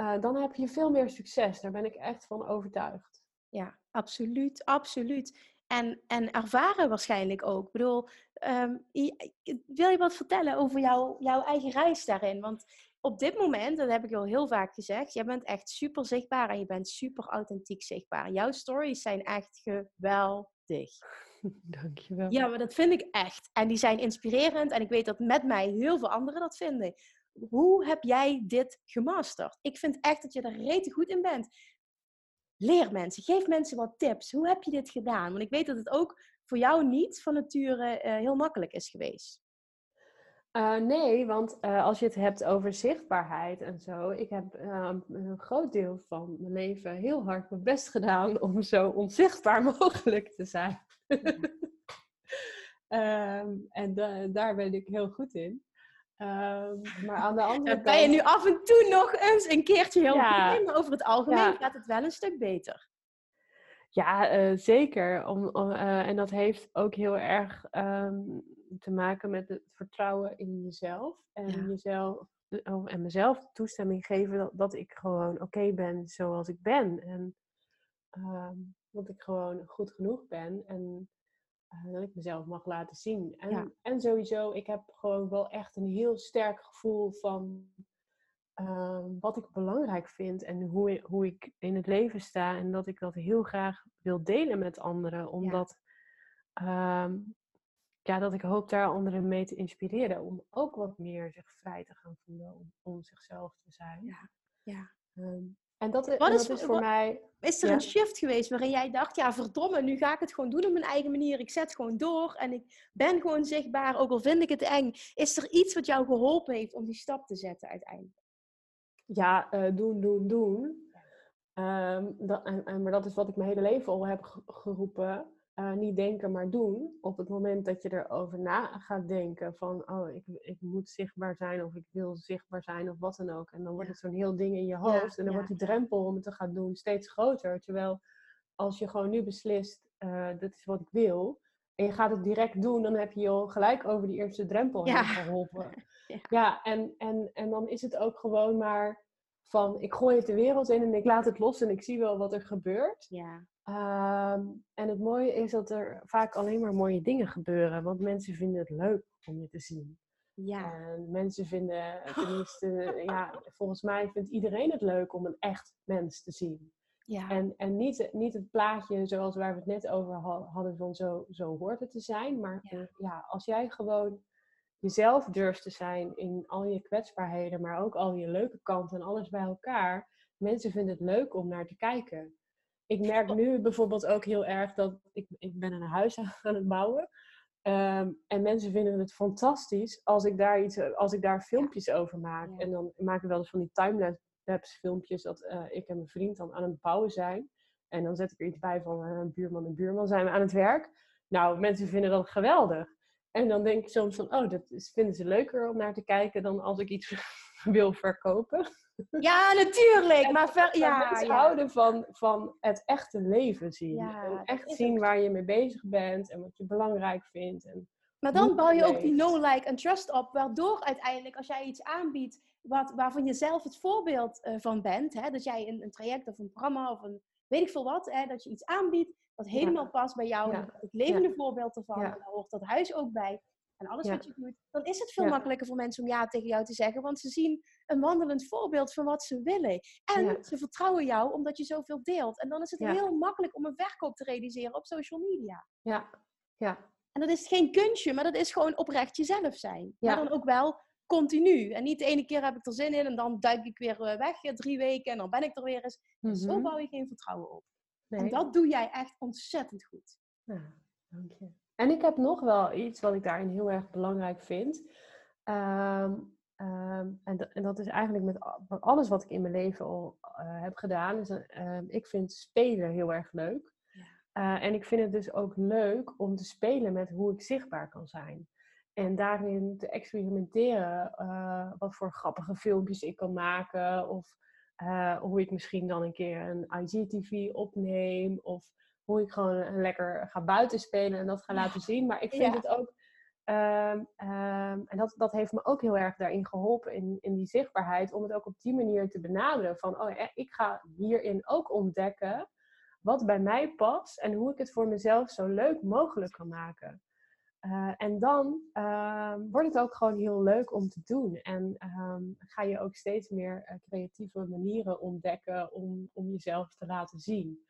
uh, dan heb je veel meer succes. Daar ben ik echt van overtuigd. Ja, absoluut, absoluut. En, en ervaren waarschijnlijk ook. Ik bedoel, um, wil je wat vertellen over jou, jouw eigen reis daarin? Want op dit moment, dat heb ik al heel vaak gezegd, jij bent echt super zichtbaar en je bent super authentiek zichtbaar. Jouw stories zijn echt geweldig. Dankjewel. Ja, maar dat vind ik echt. En die zijn inspirerend en ik weet dat met mij heel veel anderen dat vinden. Hoe heb jij dit gemasterd? Ik vind echt dat je er rete goed in bent. Leer mensen, geef mensen wat tips. Hoe heb je dit gedaan? Want ik weet dat het ook voor jou niet van nature uh, heel makkelijk is geweest. Uh, nee, want uh, als je het hebt over zichtbaarheid en zo, ik heb uh, een groot deel van mijn leven heel hard mijn best gedaan om zo onzichtbaar mogelijk te zijn. um, en daar ben ik heel goed in. Um, maar aan de andere kant... Ben je nu af en toe nog eens een keertje heel ja, goed in, maar over het algemeen ja. gaat het wel een stuk beter. Ja, uh, zeker. Om, om en dat heeft ook heel erg um, te maken met het vertrouwen in jezelf. En ja. jezelf oh, en mezelf toestemming geven dat, dat ik gewoon oké okay ben zoals ik ben. En um, dat ik gewoon goed genoeg ben. En uh, dat ik mezelf mag laten zien. En, ja. en sowieso, ik heb gewoon wel echt een heel sterk gevoel van uh, wat ik belangrijk vind en hoe, hoe ik in het leven sta. En dat ik dat heel graag wil delen met anderen. Omdat ja. Um, ja, dat ik hoop daar anderen mee te inspireren. Om ook wat meer zich vrij te gaan voelen. Om, om zichzelf te zijn. Ja. ja. Um, en dat, wat is, dat is voor wat, mij. Is er ja? een shift geweest waarin jij dacht: ja, verdomme, nu ga ik het gewoon doen op mijn eigen manier. Ik zet gewoon door en ik ben gewoon zichtbaar, ook al vind ik het eng. Is er iets wat jou geholpen heeft om die stap te zetten uiteindelijk? Ja, uh, doen, doen, doen. Um, dat, en, en, maar dat is wat ik mijn hele leven al heb geroepen. Uh, niet denken, maar doen. Op het moment dat je erover na gaat denken van, oh, ik, ik moet zichtbaar zijn of ik wil zichtbaar zijn of wat dan ook. En dan wordt het zo'n heel ding in je hoofd ja, en dan ja, wordt die drempel om het te gaan doen steeds groter. Terwijl als je gewoon nu beslist, uh, dit is wat ik wil, en je gaat het direct doen, dan heb je al gelijk over die eerste drempel geholpen. ja, ja en, en, en dan is het ook gewoon maar van, ik gooi het de wereld in en ik laat het los en ik zie wel wat er gebeurt. Ja. Um, en het mooie is dat er vaak alleen maar mooie dingen gebeuren, want mensen vinden het leuk om je te zien. Ja. En mensen vinden, tenminste, ja, volgens mij vindt iedereen het leuk om een echt mens te zien. Ja. En, en niet, niet het plaatje zoals waar we het net over hadden van zo, zo hoort het te zijn. Maar ja. ja, als jij gewoon jezelf durft te zijn in al je kwetsbaarheden, maar ook al je leuke kanten en alles bij elkaar. Mensen vinden het leuk om naar te kijken. Ik merk nu bijvoorbeeld ook heel erg dat ik, ik ben een huis aan het bouwen. Um, en mensen vinden het fantastisch als ik daar, iets, als ik daar filmpjes over maak. En dan maak ik wel eens van die timelapse filmpjes dat uh, ik en mijn vriend dan aan het bouwen zijn. En dan zet ik er iets bij van uh, buurman en buurman zijn we aan het werk. Nou, mensen vinden dat geweldig. En dan denk ik soms van, oh, dat vinden ze leuker om naar te kijken dan als ik iets wil verkopen. Ja, natuurlijk. maar ver, ja, mensen houden van, van het echte leven zien. en echt zien waar je mee bezig bent en wat je belangrijk vindt. En maar dan bouw je ook die no like en trust op, waardoor uiteindelijk als jij iets aanbiedt wat, waarvan je zelf het voorbeeld uh, van bent, hè, dat jij een, een, traject of een programma of een weet ik veel wat, hè, dat je iets aanbiedt wat helemaal past bij jou, het levende voorbeeld ervan, en daar hoort dat huis ook bij en alles wat je doet, dan is het veel makkelijker voor mensen om ja tegen jou te zeggen. Want ze zien een wandelend voorbeeld van wat ze willen. En ze vertrouwen jou omdat je zoveel deelt. En dan is het heel makkelijk om een verkoop te realiseren op social media. Ja, ja. En dat is geen kunstje, maar dat is gewoon oprecht jezelf zijn. Maar dan ook wel continu. En niet de ene keer heb ik er zin in en dan duik ik weer eh, weg, drie weken en dan ben ik er weer eens. Zo mhm. bouw je geen vertrouwen op. Nee. En dat doe jij echt ontzettend goed. Ja, dank je. En ik heb nog wel iets wat ik daarin heel erg belangrijk vind. Ehm, ehm, en, en, dat is eigenlijk met, alles wat ik in mijn leven al uh, heb gedaan. Uh, ik vind spelen heel erg leuk. Uh, en ik vind het dus ook leuk om te spelen met hoe ik zichtbaar kan zijn. En daarin te experimenteren uh, wat voor grappige filmpjes ik kan maken. Of hoe ik misschien dan een keer een IGTV opneem. Of hoe ik gewoon lekker ga buiten spelen en dat ga laten zien. Maar ik vind het ook. Um, um, en dat, dat heeft me ook heel erg daarin geholpen, in, in die zichtbaarheid, om het ook op die manier te benaderen. Van, oh, ik ga hierin ook ontdekken wat bij mij past en hoe ik het voor mezelf zo leuk mogelijk kan maken. Uh, en dan uh, wordt het ook gewoon heel leuk om te doen. En ga je ook steeds meer uh, creatieve manieren ontdekken om, om jezelf te laten zien.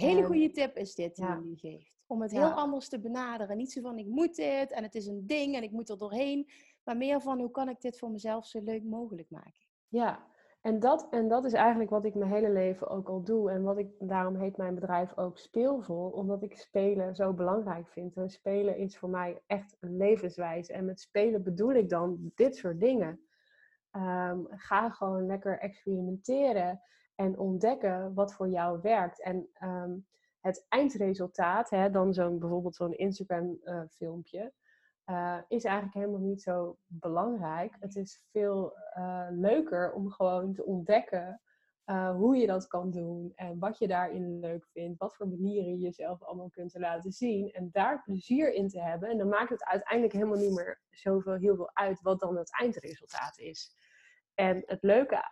Hele goede tip is dit die je nu geeft. Om het heel anders te benaderen. Niet zo van ik moet dit en het is een ding en ik moet er doorheen. Maar meer van hoe kan ik dit voor mezelf zo leuk mogelijk maken. Ja, en dat, en dat is eigenlijk wat ik mijn hele leven ook al doe. En wat ik, daarom heet mijn bedrijf ook Speelvol. Omdat ik spelen zo belangrijk vind. En spelen is voor mij echt een levenswijze. En met spelen bedoel ik dan dit soort dingen. Ehm, ga gewoon lekker experimenteren en ontdekken wat voor jou werkt. En ehm, het eindresultaat, hè, dan zo'n bijvoorbeeld zo'n Instagram uh, filmpje, uh, is eigenlijk helemaal niet zo belangrijk. Het is veel uh, leuker om gewoon te ontdekken hoe je dat kan doen en wat je daarin leuk vindt, wat voor manieren je jezelf allemaal kunt laten zien en daar plezier in te hebben. En dan maakt het uiteindelijk helemaal niet meer zoveel heel veel uit wat dan het eindresultaat is. En het leuke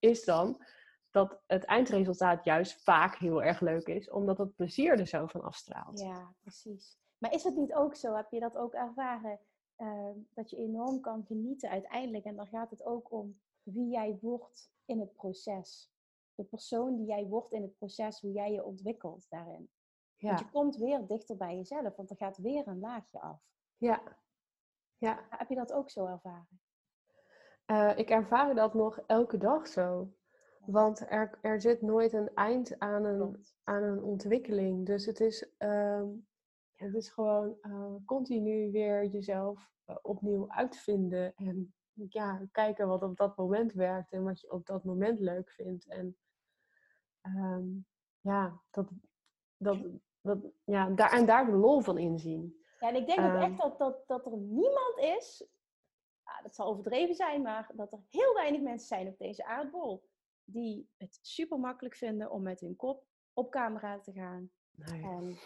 is dan dat het eindresultaat juist vaak heel erg leuk is, omdat het plezier er zo van afstraalt. Ja, precies. Maar is het niet ook zo, heb je dat ook ervaren, uh, dat je enorm kan genieten uiteindelijk? En dan gaat het ook om wie jij wordt in het proces. De persoon die jij wordt in het proces, hoe jij je ontwikkelt daarin. Ja. Want je komt weer dichter bij jezelf, want er gaat weer een laagje af. Ja. ja. Heb je dat ook zo ervaren? Uh, ik ervaar dat nog elke dag zo. Want er, er zit nooit een eind aan een, aan een ontwikkeling. Dus het is, ehm, het is gewoon uh, continu weer jezelf uh, opnieuw uitvinden. En ja, kijken wat op dat moment werkt en wat je op dat moment leuk vindt. En um, ja, dat, dat, dat, ja daar, en daar de lol van inzien. Ja, en ik denk ook echt ehm. dat, dat, dat er niemand is, ah, dat zal overdreven zijn, maar dat er heel weinig mensen zijn op deze aardbol die het super makkelijk vinden om met hun kop op camera te gaan. Nee. En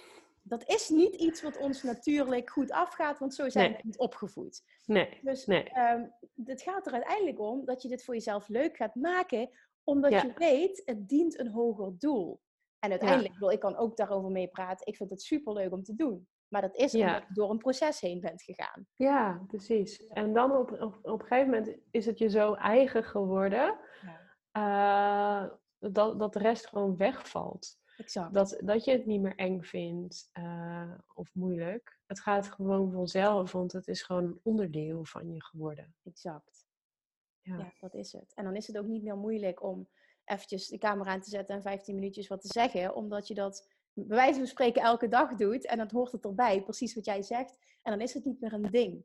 dat is niet iets wat ons natuurlijk goed afgaat, want zo zijn we niet opgevoed. Nee. Dus nee. Um, het gaat er uiteindelijk om dat je dit voor jezelf leuk gaat maken, omdat je weet, het dient een hoger doel. En uiteindelijk, wil ik kan ook daarover mee praten. Ik vind het super leuk om te doen. Maar dat is omdat je door een proces heen bent gegaan. Ja, precies. En dan op, op, op een gegeven moment is het je zo eigen geworden. Ja uh, dat, dat de rest gewoon wegvalt. Exact. Dat, dat je het niet meer eng vindt uh, of moeilijk. Het gaat gewoon vanzelf, want het is gewoon een onderdeel van je geworden. Exact. Ja. ja. dat is het. En dan is het ook niet meer moeilijk om eventjes de camera aan te zetten en 15 minuutjes wat te zeggen. Omdat je dat bij wijze van spreken elke dag doet. En dan hoort het erbij, precies wat jij zegt. En dan is het niet meer een ding.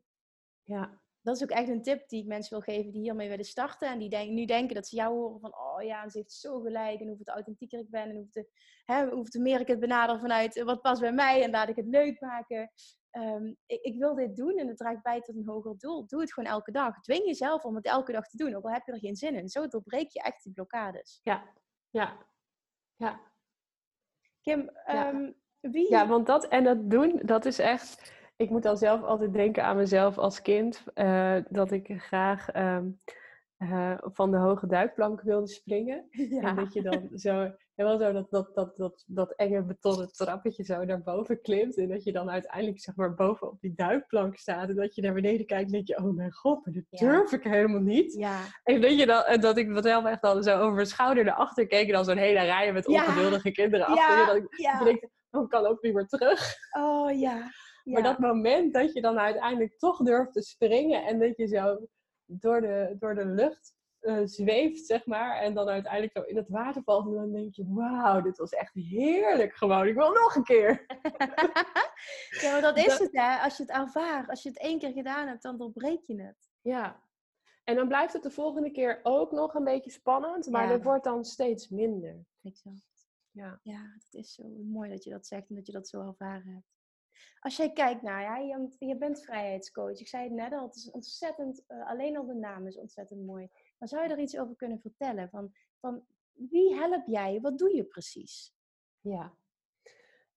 Ja. Dat is ook echt een tip die ik mensen wil geven die hiermee willen starten. En die denk, nu denken dat ze jou horen van, oh ja, ze heeft zo gelijk. En hoeveel authentieker ik ben. En hoeveel, hè, hoeveel meer ik het benader vanuit wat past bij mij. En laat ik het leuk maken. Ehm, ik, ik, wil dit doen en het draagt bij tot een hoger doel. Doe het gewoon elke dag. Dwing jezelf om het elke dag te doen, ook al heb je er geen zin in. Zo doorbreek je echt die blokkades. Ja, ja, ja. Kim, ja. Ehm, wie... Ja, want dat en dat doen, dat is echt... Ik moet dan zelf altijd denken aan mezelf als kind. Uh, dat ik graag um, uh, van de hoge duikplank wilde springen. Ja. En dat je dan zo en wel zo dat, dat, dat, dat, dat enge betonnen trappetje zo naar boven klimt. En dat je dan uiteindelijk zeg maar boven op die duikplank staat. En dat je naar beneden kijkt en denk je, oh mijn god, maar dit durf ik helemaal niet. Ja. En dat, je dan, en dat ik mezelf echt dan zo over mijn schouder naar achter keek. En dan zo'n hele rij met ongeduldige kinderen achter je. Dat ik, denk, oh, ik kan ook niet meer terug. Oh ja. Maar dat moment dat je dan uiteindelijk toch durft te springen. En dat je zo door de, door de lucht uh, zweeft, zeg maar. En dan uiteindelijk zo in het water valt. En dan denk je, wauw, dit was echt heerlijk gewoon. Ik wil nog een keer. ja, maar dat is het hè. Als je het ervaart, als je het één keer gedaan hebt, dan doorbreek je het. Ja. En dan blijft het de volgende keer ook nog een beetje spannend. Maar ja. dat wordt dan steeds minder. Exact. Ja. ja, dat is zo mooi dat je dat zegt en dat je dat zo ervaren hebt. Als jij kijkt naar, ja, je, je bent vrijheidscoach. Ik zei het net al, het is ontzettend, uh, alleen al de naam is ontzettend mooi. Maar zou je er iets over kunnen vertellen? Van, van wie help jij? Wat doe je precies? Ja,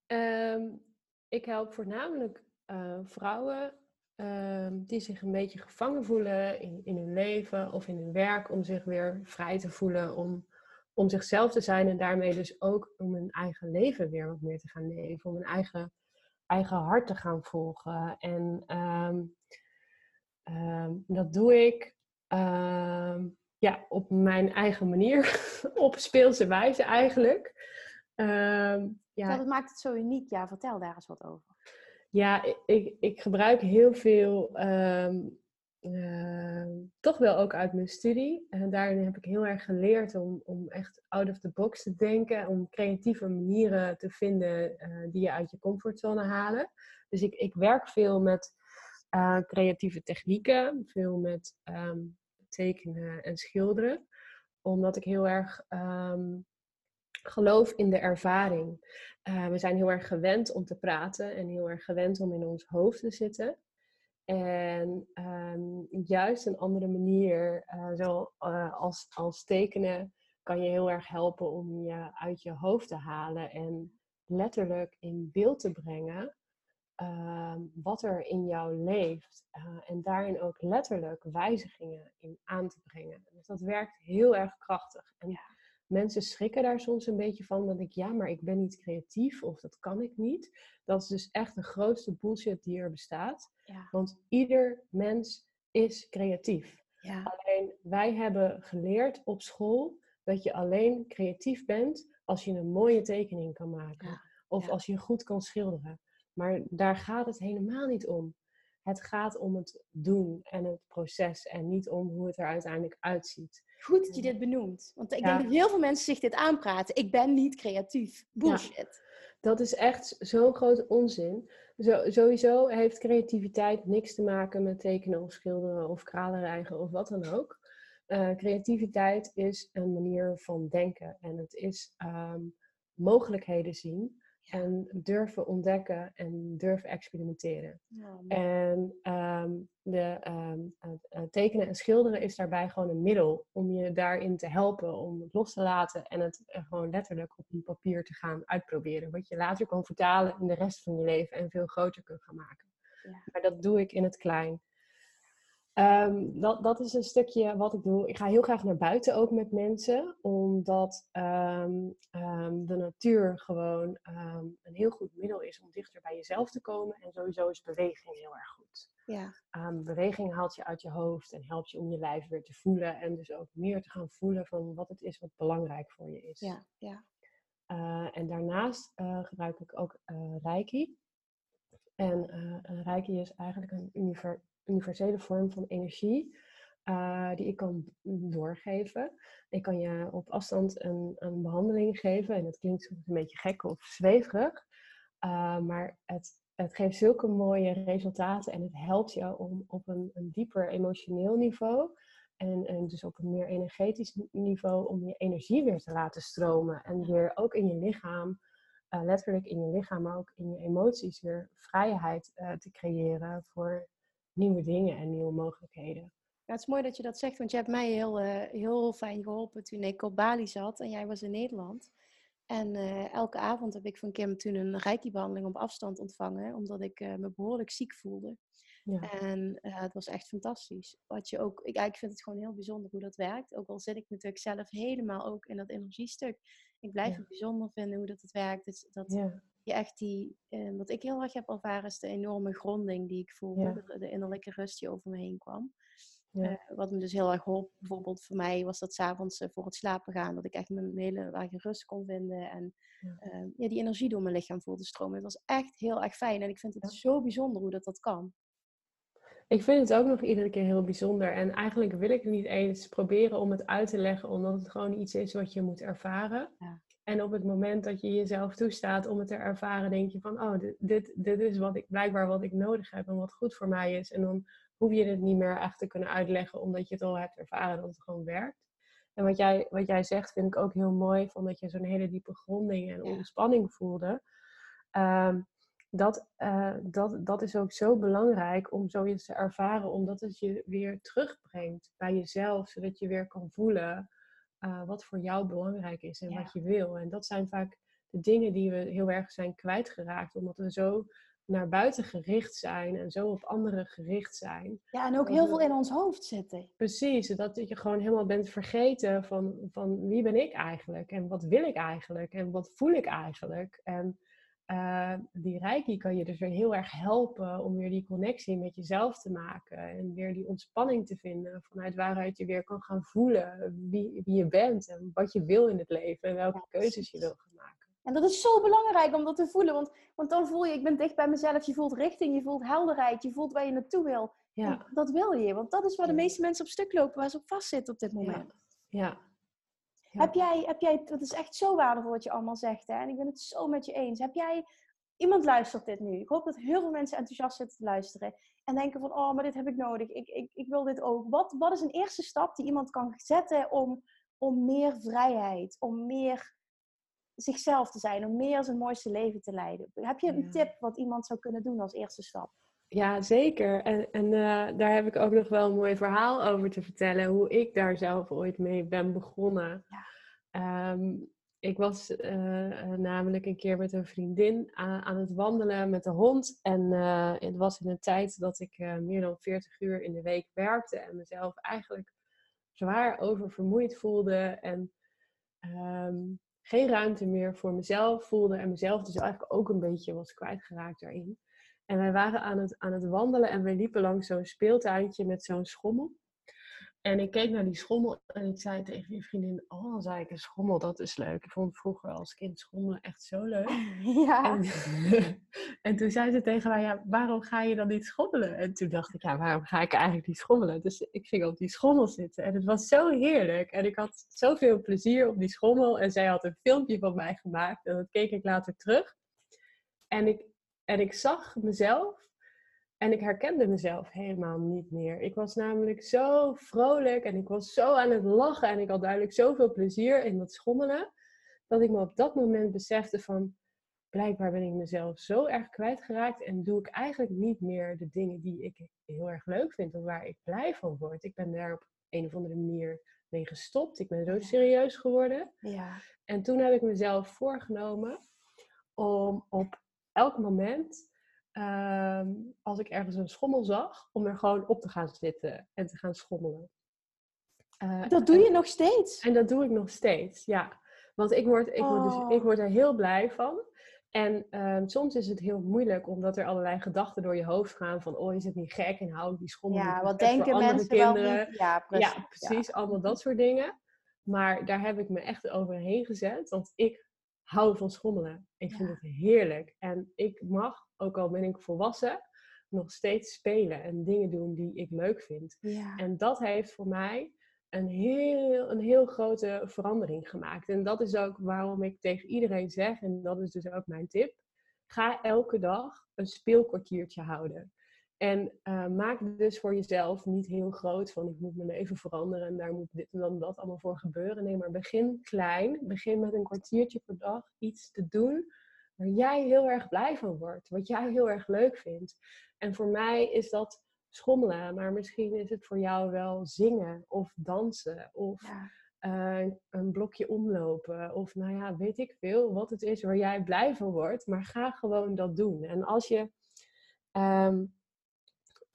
um, ik help voornamelijk uh, vrouwen um, die zich een beetje gevangen voelen in, in hun leven of in hun werk, om zich weer vrij te voelen, om, om zichzelf te zijn en daarmee dus ook om hun eigen leven weer wat meer te gaan leven, om hun eigen, eigen hart te gaan volgen. En um, dat doe ik uh, ja, op mijn eigen manier, op speelse wijze eigenlijk. Uh, ja. Dat maakt het zo uniek. Ja, vertel daar eens wat over. Ja, ik, ik gebruik heel veel, um, uh, toch wel ook uit mijn studie. En daarin heb ik heel erg geleerd om, om echt out of the box te denken. Om creatieve manieren te vinden uh, die je uit je comfortzone halen. Dus ik, ik werk veel met uh, creatieve technieken. Veel met um, tekenen en schilderen. Omdat ik heel erg um, geloof in de ervaring. Uh, we zijn heel erg gewend om te praten en heel erg gewend om in ons hoofd te zitten. En um, juist een andere manier, uh, zo, uh, als, als tekenen, kan je heel erg helpen om je uit je hoofd te halen en letterlijk in beeld te brengen uh, wat er in jou leeft. Uh, en daarin ook letterlijk wijzigingen in aan te brengen. Dus dat werkt heel erg krachtig. En ja. mensen schrikken daar soms een beetje van. Dat ik, ja, maar ik ben niet creatief of dat kan ik niet. Dat is dus echt de grootste bullshit die er bestaat. Ja. Want ieder mens is creatief. Ja. Alleen wij hebben geleerd op school dat je alleen creatief bent als je een mooie tekening kan maken. Of als je goed kan schilderen. Maar daar gaat het helemaal niet om. Het gaat om het doen en het proces en niet om hoe het er uiteindelijk uitziet. Goed dat je dit benoemt. Want ik denk dat heel veel mensen zich dit aanpraten. Ik ben niet creatief. Bullshit. Ja, dat is echt zo'n grote onzin. Zo, sowieso heeft creativiteit niks te maken met tekenen of schilderen of kralenrijgen of wat dan ook. Uh, creativiteit is een manier van denken en het is um, mogelijkheden zien en durven ontdekken en durven experimenteren. en um, de, um, het tekenen en schilderen is daarbij gewoon een middel om je daarin te helpen, om het los te laten en het gewoon letterlijk op een papier te gaan uitproberen. Wat je later kan vertalen in de rest van je leven en veel groter kunt gaan maken. Ja. Maar dat doe ik in het klein. Um, dat, dat is een stukje wat ik doe. Ik ga heel graag naar buiten ook met mensen, omdat um, um, de natuur gewoon een heel goed middel is om dichter bij jezelf te komen. En sowieso is beweging heel erg goed. Ja. beweging haalt je uit je hoofd en helpt je om je lijf weer te voelen. En dus ook meer te gaan voelen van wat het is wat belangrijk voor je is. Ja, ja. Uh, en daarnaast uh, gebruik ik ook uh, Reiki. En Reiki is eigenlijk een universele universele vorm van energie. uh, die ik kan doorgeven. Ik kan je op afstand een, een behandeling geven. En dat klinkt een beetje gek of zweverig. Uh, maar het, het geeft zulke mooie resultaten en het helpt je om op een, een dieper emotioneel niveau en, en dus op een meer energetisch niveau om je energie weer te laten stromen. En weer ook in je lichaam, uh, letterlijk in je lichaam, maar ook in je emoties weer vrijheid te creëren voor nieuwe dingen en nieuwe mogelijkheden. Ja, het is mooi dat je dat zegt, want je hebt mij heel, uh, heel fijn geholpen toen ik op Bali zat en jij was in Nederland. En elke avond heb ik van Kim toen een reiki-behandeling op afstand ontvangen, omdat ik me behoorlijk ziek voelde. Ja. En het was echt fantastisch. Wat je ook, ik, ik vind het gewoon heel bijzonder hoe dat werkt. Ook al zit ik natuurlijk zelf helemaal ook in dat energiestuk. Ik blijf ja. het bijzonder vinden hoe dat het werkt. Dus dat echt die, uh, wat ik heel erg heb ervaren, is de enorme gronding die ik voelde. De, de, innerlijke rust die over me heen kwam. Uh, wat me dus heel erg hielp, bijvoorbeeld voor mij was dat s'avonds uh, voor het slapen gaan, dat ik echt mijn hele eigen rust kon vinden en ja. ja. die energie door mijn lichaam voelde stromen. Het was echt heel erg fijn en ik vind het zo bijzonder hoe dat, dat kan. Ik vind het ook nog iedere keer heel bijzonder. En eigenlijk wil ik niet eens proberen om het uit te leggen, omdat het gewoon iets is wat je moet ervaren. Ja. En op het moment dat je jezelf toestaat om het te ervaren, denk je van, oh, dit, dit, dit is wat ik, blijkbaar wat ik nodig heb en wat goed voor mij is. En dan hoef je het niet meer echt te kunnen uitleggen, omdat je het al hebt ervaren dat het gewoon werkt. En wat jij, wat jij zegt, vind ik ook heel mooi, van dat je zo'n hele diepe gronding en ontspanning voelde. Um, dat, uh, dat, dat is ook zo belangrijk om zoiets te ervaren, omdat het je weer terugbrengt bij jezelf, zodat je weer kan voelen uh, wat voor jou belangrijk is en wat je wil. En dat zijn vaak de dingen die we heel erg zijn kwijtgeraakt, omdat we zo naar buiten gericht zijn en zo op anderen gericht zijn. Ja, en ook heel veel in ons hoofd zitten. Precies, dat je gewoon helemaal bent vergeten van, van wie ben ik eigenlijk en wat wil ik eigenlijk en wat voel ik eigenlijk. En uh, die reiki kan je dus weer heel erg helpen om weer die connectie met jezelf te maken. En weer die ontspanning te vinden vanuit waaruit je weer kan gaan voelen wie, wie je bent en wat je wil in het leven en welke keuzes je wil gaan maken. En dat is zo belangrijk om dat te voelen, want, want dan voel je, ik ben dicht bij mezelf, je voelt richting, je voelt helderheid, je voelt waar je naartoe wil. Ja. dat wil je, want dat is waar de meeste mensen op stuk lopen, waar ze op vastzitten op dit moment. ja. ja. Heb jij, heb jij, het is echt zo waardevol wat je allemaal zegt, hè? en ik ben het zo met je eens. Heb jij, iemand luistert dit nu. Ik hoop dat heel veel mensen enthousiast zitten te luisteren en denken van, oh, maar dit heb ik nodig. Ik, ik, ik wil dit ook. Wat, wat is een eerste stap die iemand kan zetten om, om meer vrijheid, om meer zichzelf te zijn, om meer zijn mooiste leven te leiden? Heb je een tip wat iemand zou kunnen doen als eerste stap? Ja, zeker. En, en uh, daar heb ik ook nog wel een mooi verhaal over te vertellen. Hoe ik daar zelf ooit mee ben begonnen. Ja. Um, ik was uh, namelijk een keer met een vriendin aan, aan het wandelen met de hond. En uh, het was in een tijd dat ik meer dan 40 uur in de week werkte. En mezelf eigenlijk zwaar oververmoeid voelde. En um, geen ruimte meer voor mezelf voelde. En mezelf dus eigenlijk ook een beetje was kwijtgeraakt daarin. En wij waren aan het, aan het wandelen en we liepen langs zo'n speeltuintje met zo'n schommel. En ik keek naar die schommel en ik zei tegen die vriendin, oh, dan zei ik, een schommel, dat is leuk. Ik vond vroeger als kind schommelen echt zo leuk. Ja. En, en, toen zei ze tegen mij, ja, waarom ga je dan niet schommelen? En toen dacht ik, ja, waarom ga ik eigenlijk niet schommelen? Dus ik ging op die schommel zitten en het was zo heerlijk. En ik had zoveel plezier op die schommel en zij had een filmpje van mij gemaakt en dat keek ik later terug. En ik, en ik zag mezelf en ik herkende mezelf helemaal niet meer. Ik was namelijk zo vrolijk en ik was zo aan het lachen en ik had duidelijk zoveel plezier in dat schommelen, dat ik me op dat moment besefte van, blijkbaar ben ik mezelf zo erg kwijtgeraakt en doe ik eigenlijk niet meer de dingen die ik heel erg leuk vind of waar ik blij van word. Ik ben daar op een of andere manier mee gestopt. Ik ben zo serieus geworden. Ja. En toen heb ik mezelf voorgenomen om op elk moment, ehm, als ik ergens een schommel zag, om er gewoon op te gaan zitten en te gaan schommelen. Uh, dat doe je nog steeds? En dat doe ik nog steeds, ja. Want ik word, ik word, dus, ik oh. word er heel blij van. En um, soms is het heel moeilijk, omdat er allerlei gedachten door je hoofd gaan van, oh, is het niet gek en hou ik die schommel Ja, wat denken mensen kinderen. wel Ja, precies. Ja, precies. Allemaal dat soort dingen. Maar daar heb ik me echt overheen gezet, want ik hou van schommelen. Ik vind het heerlijk. En ik mag, ook al ben ik volwassen, nog steeds spelen en dingen doen die ik leuk vind. Ja. En dat heeft voor mij een heel, een heel grote verandering gemaakt. En dat is ook waarom ik tegen iedereen zeg, en dat is dus ook mijn tip, ga elke dag een speelkwartiertje houden. En uh, maak dus voor jezelf niet heel groot van ik moet mijn leven veranderen en daar moet dit en dan dat allemaal voor gebeuren. Nee, maar begin klein. Begin met een kwartiertje per dag iets te doen waar jij heel erg blij van wordt. Wat jij heel erg leuk vindt. En voor mij is dat schommelen, maar misschien is het voor jou wel zingen of dansen of uh, een blokje omlopen of nou ja, weet ik veel wat het is waar jij blij van wordt. Maar ga gewoon dat doen. En als je um,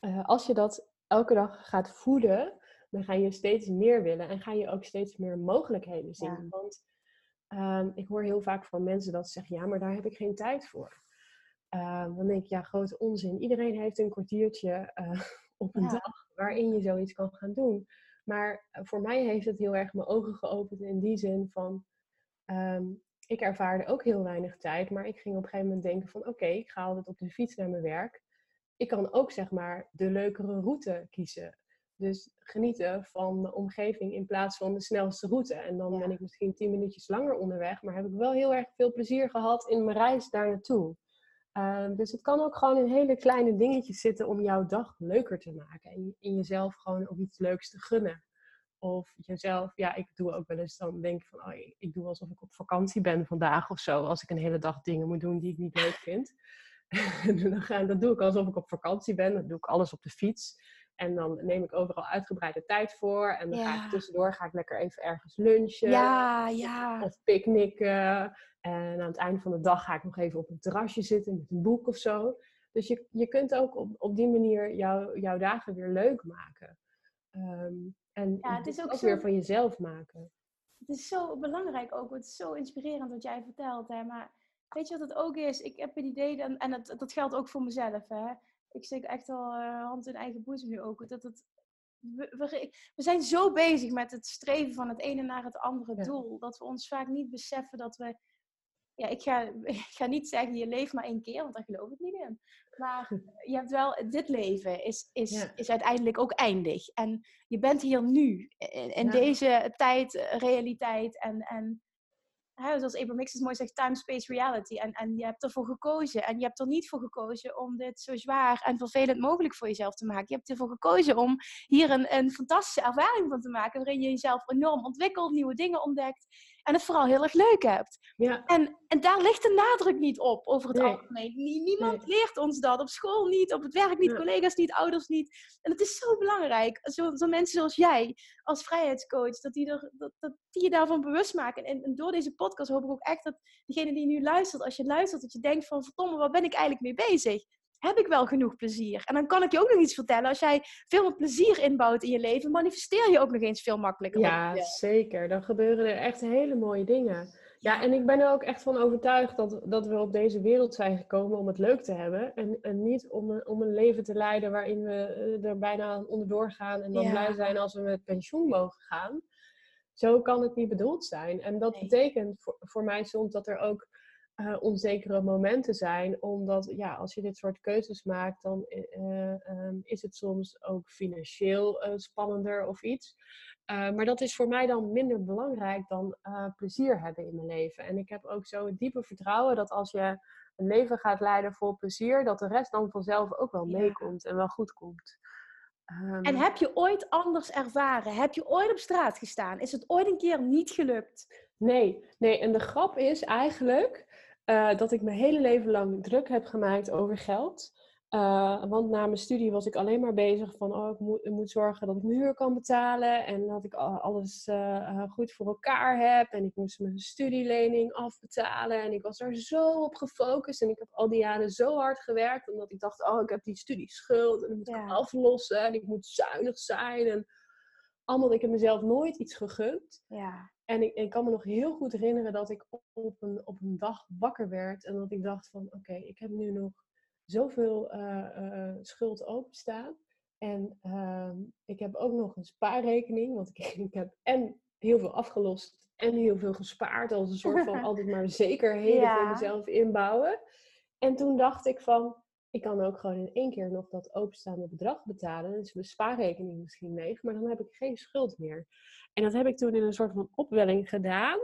uh, als je dat elke dag gaat voeden, dan ga je steeds meer willen en ga je ook steeds meer mogelijkheden zien. Want um, ik hoor heel vaak van mensen dat ze zeggen, ja, maar daar heb ik geen tijd voor. Uh, dan denk ik, ja, grote onzin. Iedereen heeft een kwartiertje uh, op een ja. dag waarin je zoiets kan gaan doen. Maar voor mij heeft het heel erg mijn ogen geopend in die zin van, um, ik ervaarde ook heel weinig tijd, maar ik ging op een gegeven moment denken van, oké, okay, ik ga altijd op de fiets naar mijn werk ik kan ook zeg maar de leukere route kiezen. Dus genieten van de omgeving in plaats van de snelste route. En dan ben ik misschien tien minuutjes langer onderweg, maar heb ik wel heel erg veel plezier gehad in mijn reis daar naartoe. Uh, dus het kan ook gewoon in hele kleine dingetjes zitten om jouw dag leuker te maken. En in jezelf gewoon ook iets leuks te gunnen. Of jezelf, ja, ik doe ook wel eens dan denk ik van, oh, ik doe alsof ik op vakantie ben vandaag of zo. Als ik een hele dag dingen moet doen die ik niet leuk vind. dan ga, dat doe ik alsof ik op vakantie ben. Dan doe ik alles op de fiets. En dan neem ik overal uitgebreide tijd voor. En dan ga ik tussendoor ga ik lekker even ergens lunchen. Ja, ja. Of picknicken. En aan het einde van de dag ga ik nog even op een terrasje zitten met een boek of zo. Dus je, je kunt ook op, op die manier jou, jouw dagen weer leuk maken. Um, en ja, het is ook, ook zo... weer van jezelf maken. Het is zo belangrijk ook. Het is zo inspirerend wat jij vertelt. Hè? Maar weet je wat het ook is? Ik heb het idee, en, en dat, dat geldt ook voor mezelf. Hè? Ik steek echt al uh, hand in eigen boezem nu ook. Dat het, we, we, we, zijn zo bezig met het streven van het ene naar het andere ja. doel. Dat we ons vaak niet beseffen dat we. Ja, ik ga, ik ga niet zeggen je leeft maar één keer, want daar geloof ik niet in. Maar je hebt wel, dit leven is, is, ja. is uiteindelijk ook eindig. En je bent hier nu, in, in ja. deze tijd, realiteit. En, en hè, zoals Hicks mooi zegt, time, space, reality. En, en je hebt ervoor gekozen. En je hebt er niet voor gekozen om dit zo zwaar en vervelend mogelijk voor jezelf te maken. Je hebt ervoor gekozen om hier een, een fantastische ervaring van te maken. Waarin je jezelf enorm ontwikkelt, nieuwe dingen ontdekt. En het vooral heel erg leuk hebt. Ja. En, en daar ligt de nadruk niet op, over het nee. algemeen. Niemand nee. leert ons dat. Op school niet, op het werk niet, ja. collega's niet, ouders niet. En het is zo belangrijk. Zo, zo mensen zoals jij, als vrijheidscoach, dat die, er, dat, dat die je daarvan bewust maken. En, en, door deze podcast hoop ik ook echt dat degene die nu luistert, als je luistert, dat je denkt van, verdomme, waar ben ik eigenlijk mee bezig? Heb ik wel genoeg plezier? En dan kan ik je ook nog iets vertellen. Als jij veel meer plezier inbouwt in je leven, manifesteer je ook nog eens veel makkelijker. Ja, zeker. Dan gebeuren er echt hele mooie dingen. Ja, en ik ben er ook echt van overtuigd dat, dat we op deze wereld zijn gekomen om het leuk te hebben. En, en niet om een, om een leven te leiden waarin we er bijna onderdoor gaan en dan ja. blij zijn als we met pensioen mogen gaan. Zo kan het niet bedoeld zijn. En dat nee. betekent voor, voor mij soms dat er ook uh, onzekere momenten zijn. Omdat ja, als je dit soort keuzes maakt, dan uh, um, is het soms ook financieel uh, spannender of iets. maar dat is voor mij dan minder belangrijk dan plezier hebben in mijn leven. En ik heb ook zo het diepe vertrouwen dat als je een leven gaat leiden vol plezier, dat de rest dan vanzelf ook wel meekomt en wel goed komt. Um, en heb je ooit anders ervaren? Heb je ooit op straat gestaan? Is het ooit een keer niet gelukt? Nee, nee. En de grap is eigenlijk uh, dat ik mijn hele leven lang druk heb gemaakt over geld. Uh, want na mijn studie was ik alleen maar bezig van, oh, ik moet, ik moet zorgen dat ik mijn huur kan betalen en dat ik alles uh, goed voor elkaar heb. En ik moest mijn studielening afbetalen en ik was er zo op gefocust. En ik heb al die jaren zo hard gewerkt, omdat ik dacht, oh, ik heb die studieschuld en dat moet ik ja. aflossen en ik moet zuinig zijn. En allemaal, ik heb mezelf nooit iets gegund. Ja. En ik, ik, kan me nog heel goed herinneren dat ik op een, op een dag wakker werd en dat ik dacht van, oké, okay, ik heb nu nog zoveel uh, uh, schuld openstaan. En uh, ik heb ook nog een spaarrekening, want ik, ik, heb en heel veel afgelost en heel veel gespaard. Als een soort van altijd maar zekerheden ja. voor mezelf inbouwen. En toen dacht ik van, ik kan ook gewoon in één keer nog dat openstaande bedrag betalen. Dus mijn spaarrekening misschien leeg, maar dan heb ik geen schuld meer. En dat heb ik toen in een soort van opwelling gedaan.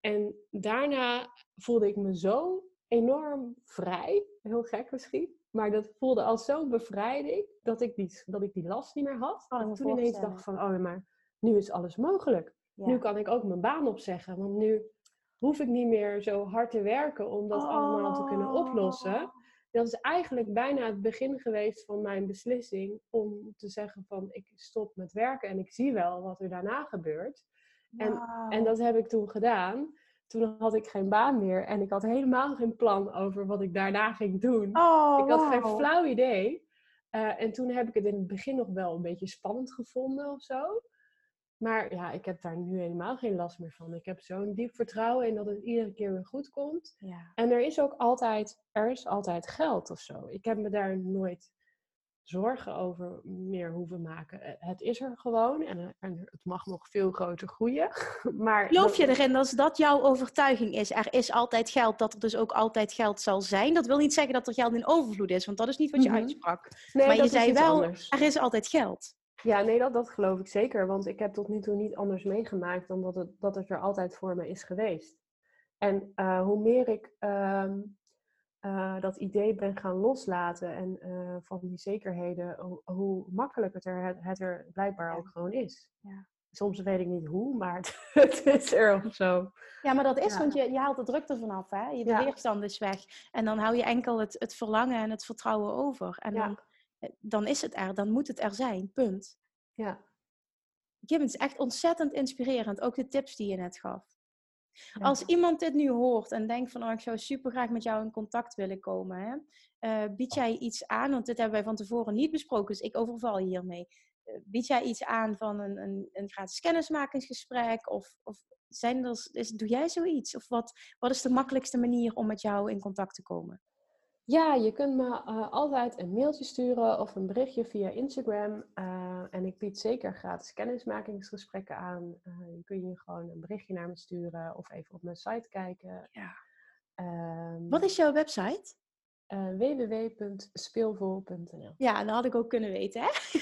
En daarna voelde ik me zo enorm vrij. Heel gek misschien. Maar dat voelde als zo'n bevrijding dat ik die, dat ik die last niet meer had. Oh, dat ik toen ineens dacht van, oh maar nu is alles mogelijk. Ja. Nu kan ik ook mijn baan opzeggen. Want nu hoef ik niet meer zo hard te werken om dat allemaal te kunnen oplossen. Dat is eigenlijk bijna het begin geweest van mijn beslissing om te zeggen van ik stop met werken en ik zie wel wat er daarna gebeurt. En-. En dat heb ik toen gedaan. Toen had ik geen baan meer en ik had helemaal geen plan over wat ik daarna ging doen. Oh, ik had geen flauw idee. Eh, en toen heb ik het in het begin nog wel een beetje spannend gevonden of zo. Maar ja, ik heb daar nu helemaal geen last meer van. Ik heb zo'n diep vertrouwen in dat het iedere keer weer goed komt. Ja. En er is ook altijd, er is altijd geld of zo. Ik heb me daar nooit zorgen over meer hoeven maken. Eh, Het is er gewoon en, eh, en het mag nog veel groter groeien. Maar Geloof je erin dat dat jouw overtuiging is? Er is altijd geld, dat er dus ook altijd geld zal zijn. Dat wil niet zeggen dat er geld in overvloed is, want dat is niet wat je Mhm. uitsprak. Nee, maar je zei wel, anders. er is altijd geld. Ja, nee, dat, dat geloof ik zeker. Want ik heb tot nu toe niet anders meegemaakt dan dat het, dat het er altijd voor me is geweest. En eh, hoe meer ik ehm, eh, dat idee ben gaan loslaten en eh, van die zekerheden, hoe, hoe makkelijker het er, het, er blijkbaar Ja. ook gewoon is. Ja. Soms weet ik niet hoe, maar het, het is er of zo. Ja, maar dat is, Ja. want je, je haalt de druk ervan af. Hè? Je, de weerstand is weg. En dan hou je enkel het, het verlangen en het vertrouwen over. En Ja. dan, dan is het er, dan moet het er zijn. Punt. Ja. Kim, het is echt ontzettend inspirerend. Ook de tips die je net gaf. Ja. Als iemand dit nu hoort en denkt van, oh, ik zou super graag met jou in contact willen komen, hè? eh, bied jij iets aan? Want dit hebben wij van tevoren niet besproken, dus ik overval je hiermee. Eh, bied jij iets aan van een, een, een gratis kennismakingsgesprek? Of, of zijn er, is, doe jij zoiets? Of wat, wat is de makkelijkste manier om met jou in contact te komen? Ja, je kunt me eh, altijd een mailtje sturen of een berichtje via Instagram. eh, en ik bied zeker gratis kennismakingsgesprekken aan. Eh, je kun je gewoon een berichtje naar me sturen of even op mijn site kijken. Ja. Ehm, Wat is jouw website? www.speelvol.nl Ja, dat had ik ook kunnen weten, hè?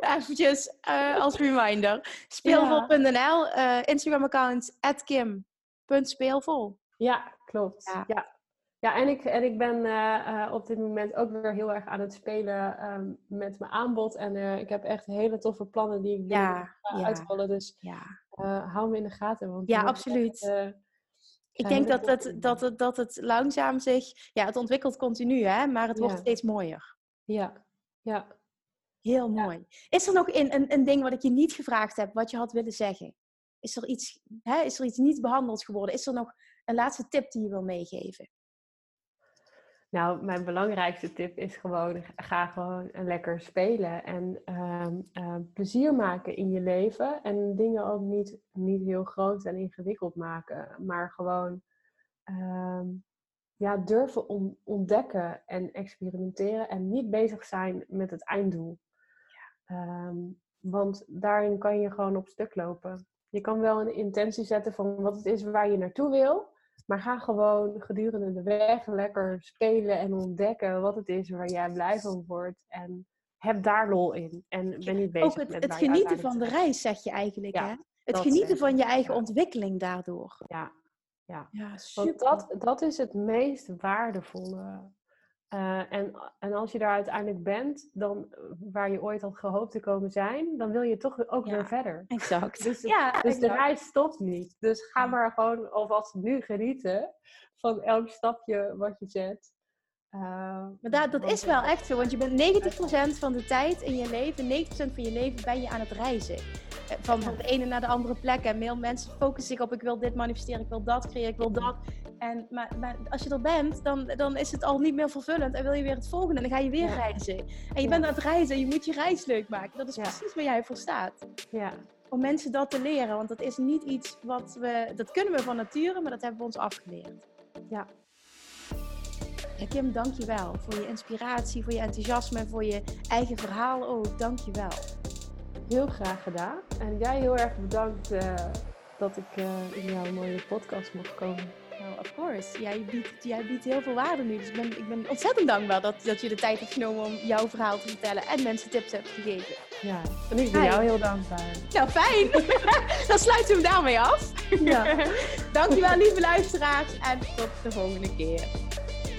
Eventjes als reminder. Speelvol.nl, Instagram-account kim.speelvol. Ja, klopt. Ja. Ja. Ja, en ik, en ik ben eh, eh, op dit moment ook weer heel erg aan het spelen ehm, met mijn aanbod. En eh, ik heb echt hele toffe plannen die ik Ja, ga ja. uitrollen. Dus Ja, hou me in de gaten. Want Ja, absoluut. echt, ik denk dat het, dat, het, dat het langzaam zich... Ja, het ontwikkelt continu, hè? Maar het wordt steeds mooier. Ja, ja. Heel mooi. Is er nog een, een, een ding wat ik je niet gevraagd heb, wat je had willen zeggen? Is er iets, hè, is er iets niet behandeld geworden? Is er nog een laatste tip die je wil meegeven? Nou, mijn belangrijkste tip is gewoon, ga gewoon lekker spelen en ehm, ehm, plezier maken in je leven. En dingen ook niet, niet heel groot en ingewikkeld maken, maar gewoon ehm, ja, durven on- ontdekken en experimenteren en niet bezig zijn met het einddoel. Ehm, want daarin kan je gewoon op stuk lopen. Je kan wel een intentie zetten van wat het is waar je naartoe wil. Maar ga gewoon gedurende de weg lekker spelen en ontdekken wat het is waar jij blij van wordt. En heb daar lol in. En ben niet bezig Ook het, met het genieten van de reis, zeg je eigenlijk, Ja, hè? Het genieten van je eigen ontwikkeling daardoor. Ja, ja. Ja, Want super. dat, dat is het meest waardevolle. Eh, en, en als je daar uiteindelijk bent, dan eh, waar je ooit had gehoopt te komen zijn, dan wil je toch ook Ja. weer verder. Exact. Dus, ja, dus de reis stopt niet. Dus ga maar gewoon alvast nu genieten van elk stapje wat je zet. Eh, Maar dat, dat is wel echt zo, want je bent 90% van de tijd in je leven, 90% van je leven ben je aan het reizen. Eh, Van, van de ene naar de andere plek. En veel mensen focussen zich op, ik wil dit manifesteren, ik wil dat creëren, ik wil dat. En, maar, maar als je er bent, dan, dan is het al niet meer vervullend en wil je weer het volgende. En dan ga je weer Ja. reizen. En je Ja. bent aan het reizen, je moet je reis leuk maken. Dat is Ja. precies waar jij voor staat. Ja, Om mensen dat te leren, want dat is niet iets wat we, dat kunnen we van nature, maar dat hebben we ons afgeleerd. ja. Ja, Kim, dank je wel voor je inspiratie, voor je enthousiasme, voor je eigen verhaal ook. Dank je wel. heel graag gedaan. En jij heel erg bedankt eh, dat ik eh, in jouw mooie podcast mocht komen. Nou, of course. Jij biedt, jij biedt heel veel waarde nu. Dus ik ben, ik ben ontzettend dankbaar dat, dat je de tijd hebt genomen om jouw verhaal te vertellen en mensen tips hebt gegeven. Ja, en ik ben jou heel dankbaar. Nou, fijn. Dan sluiten we hem daarmee af. Ja. Dankjewel, lieve luisteraars. En tot de volgende keer.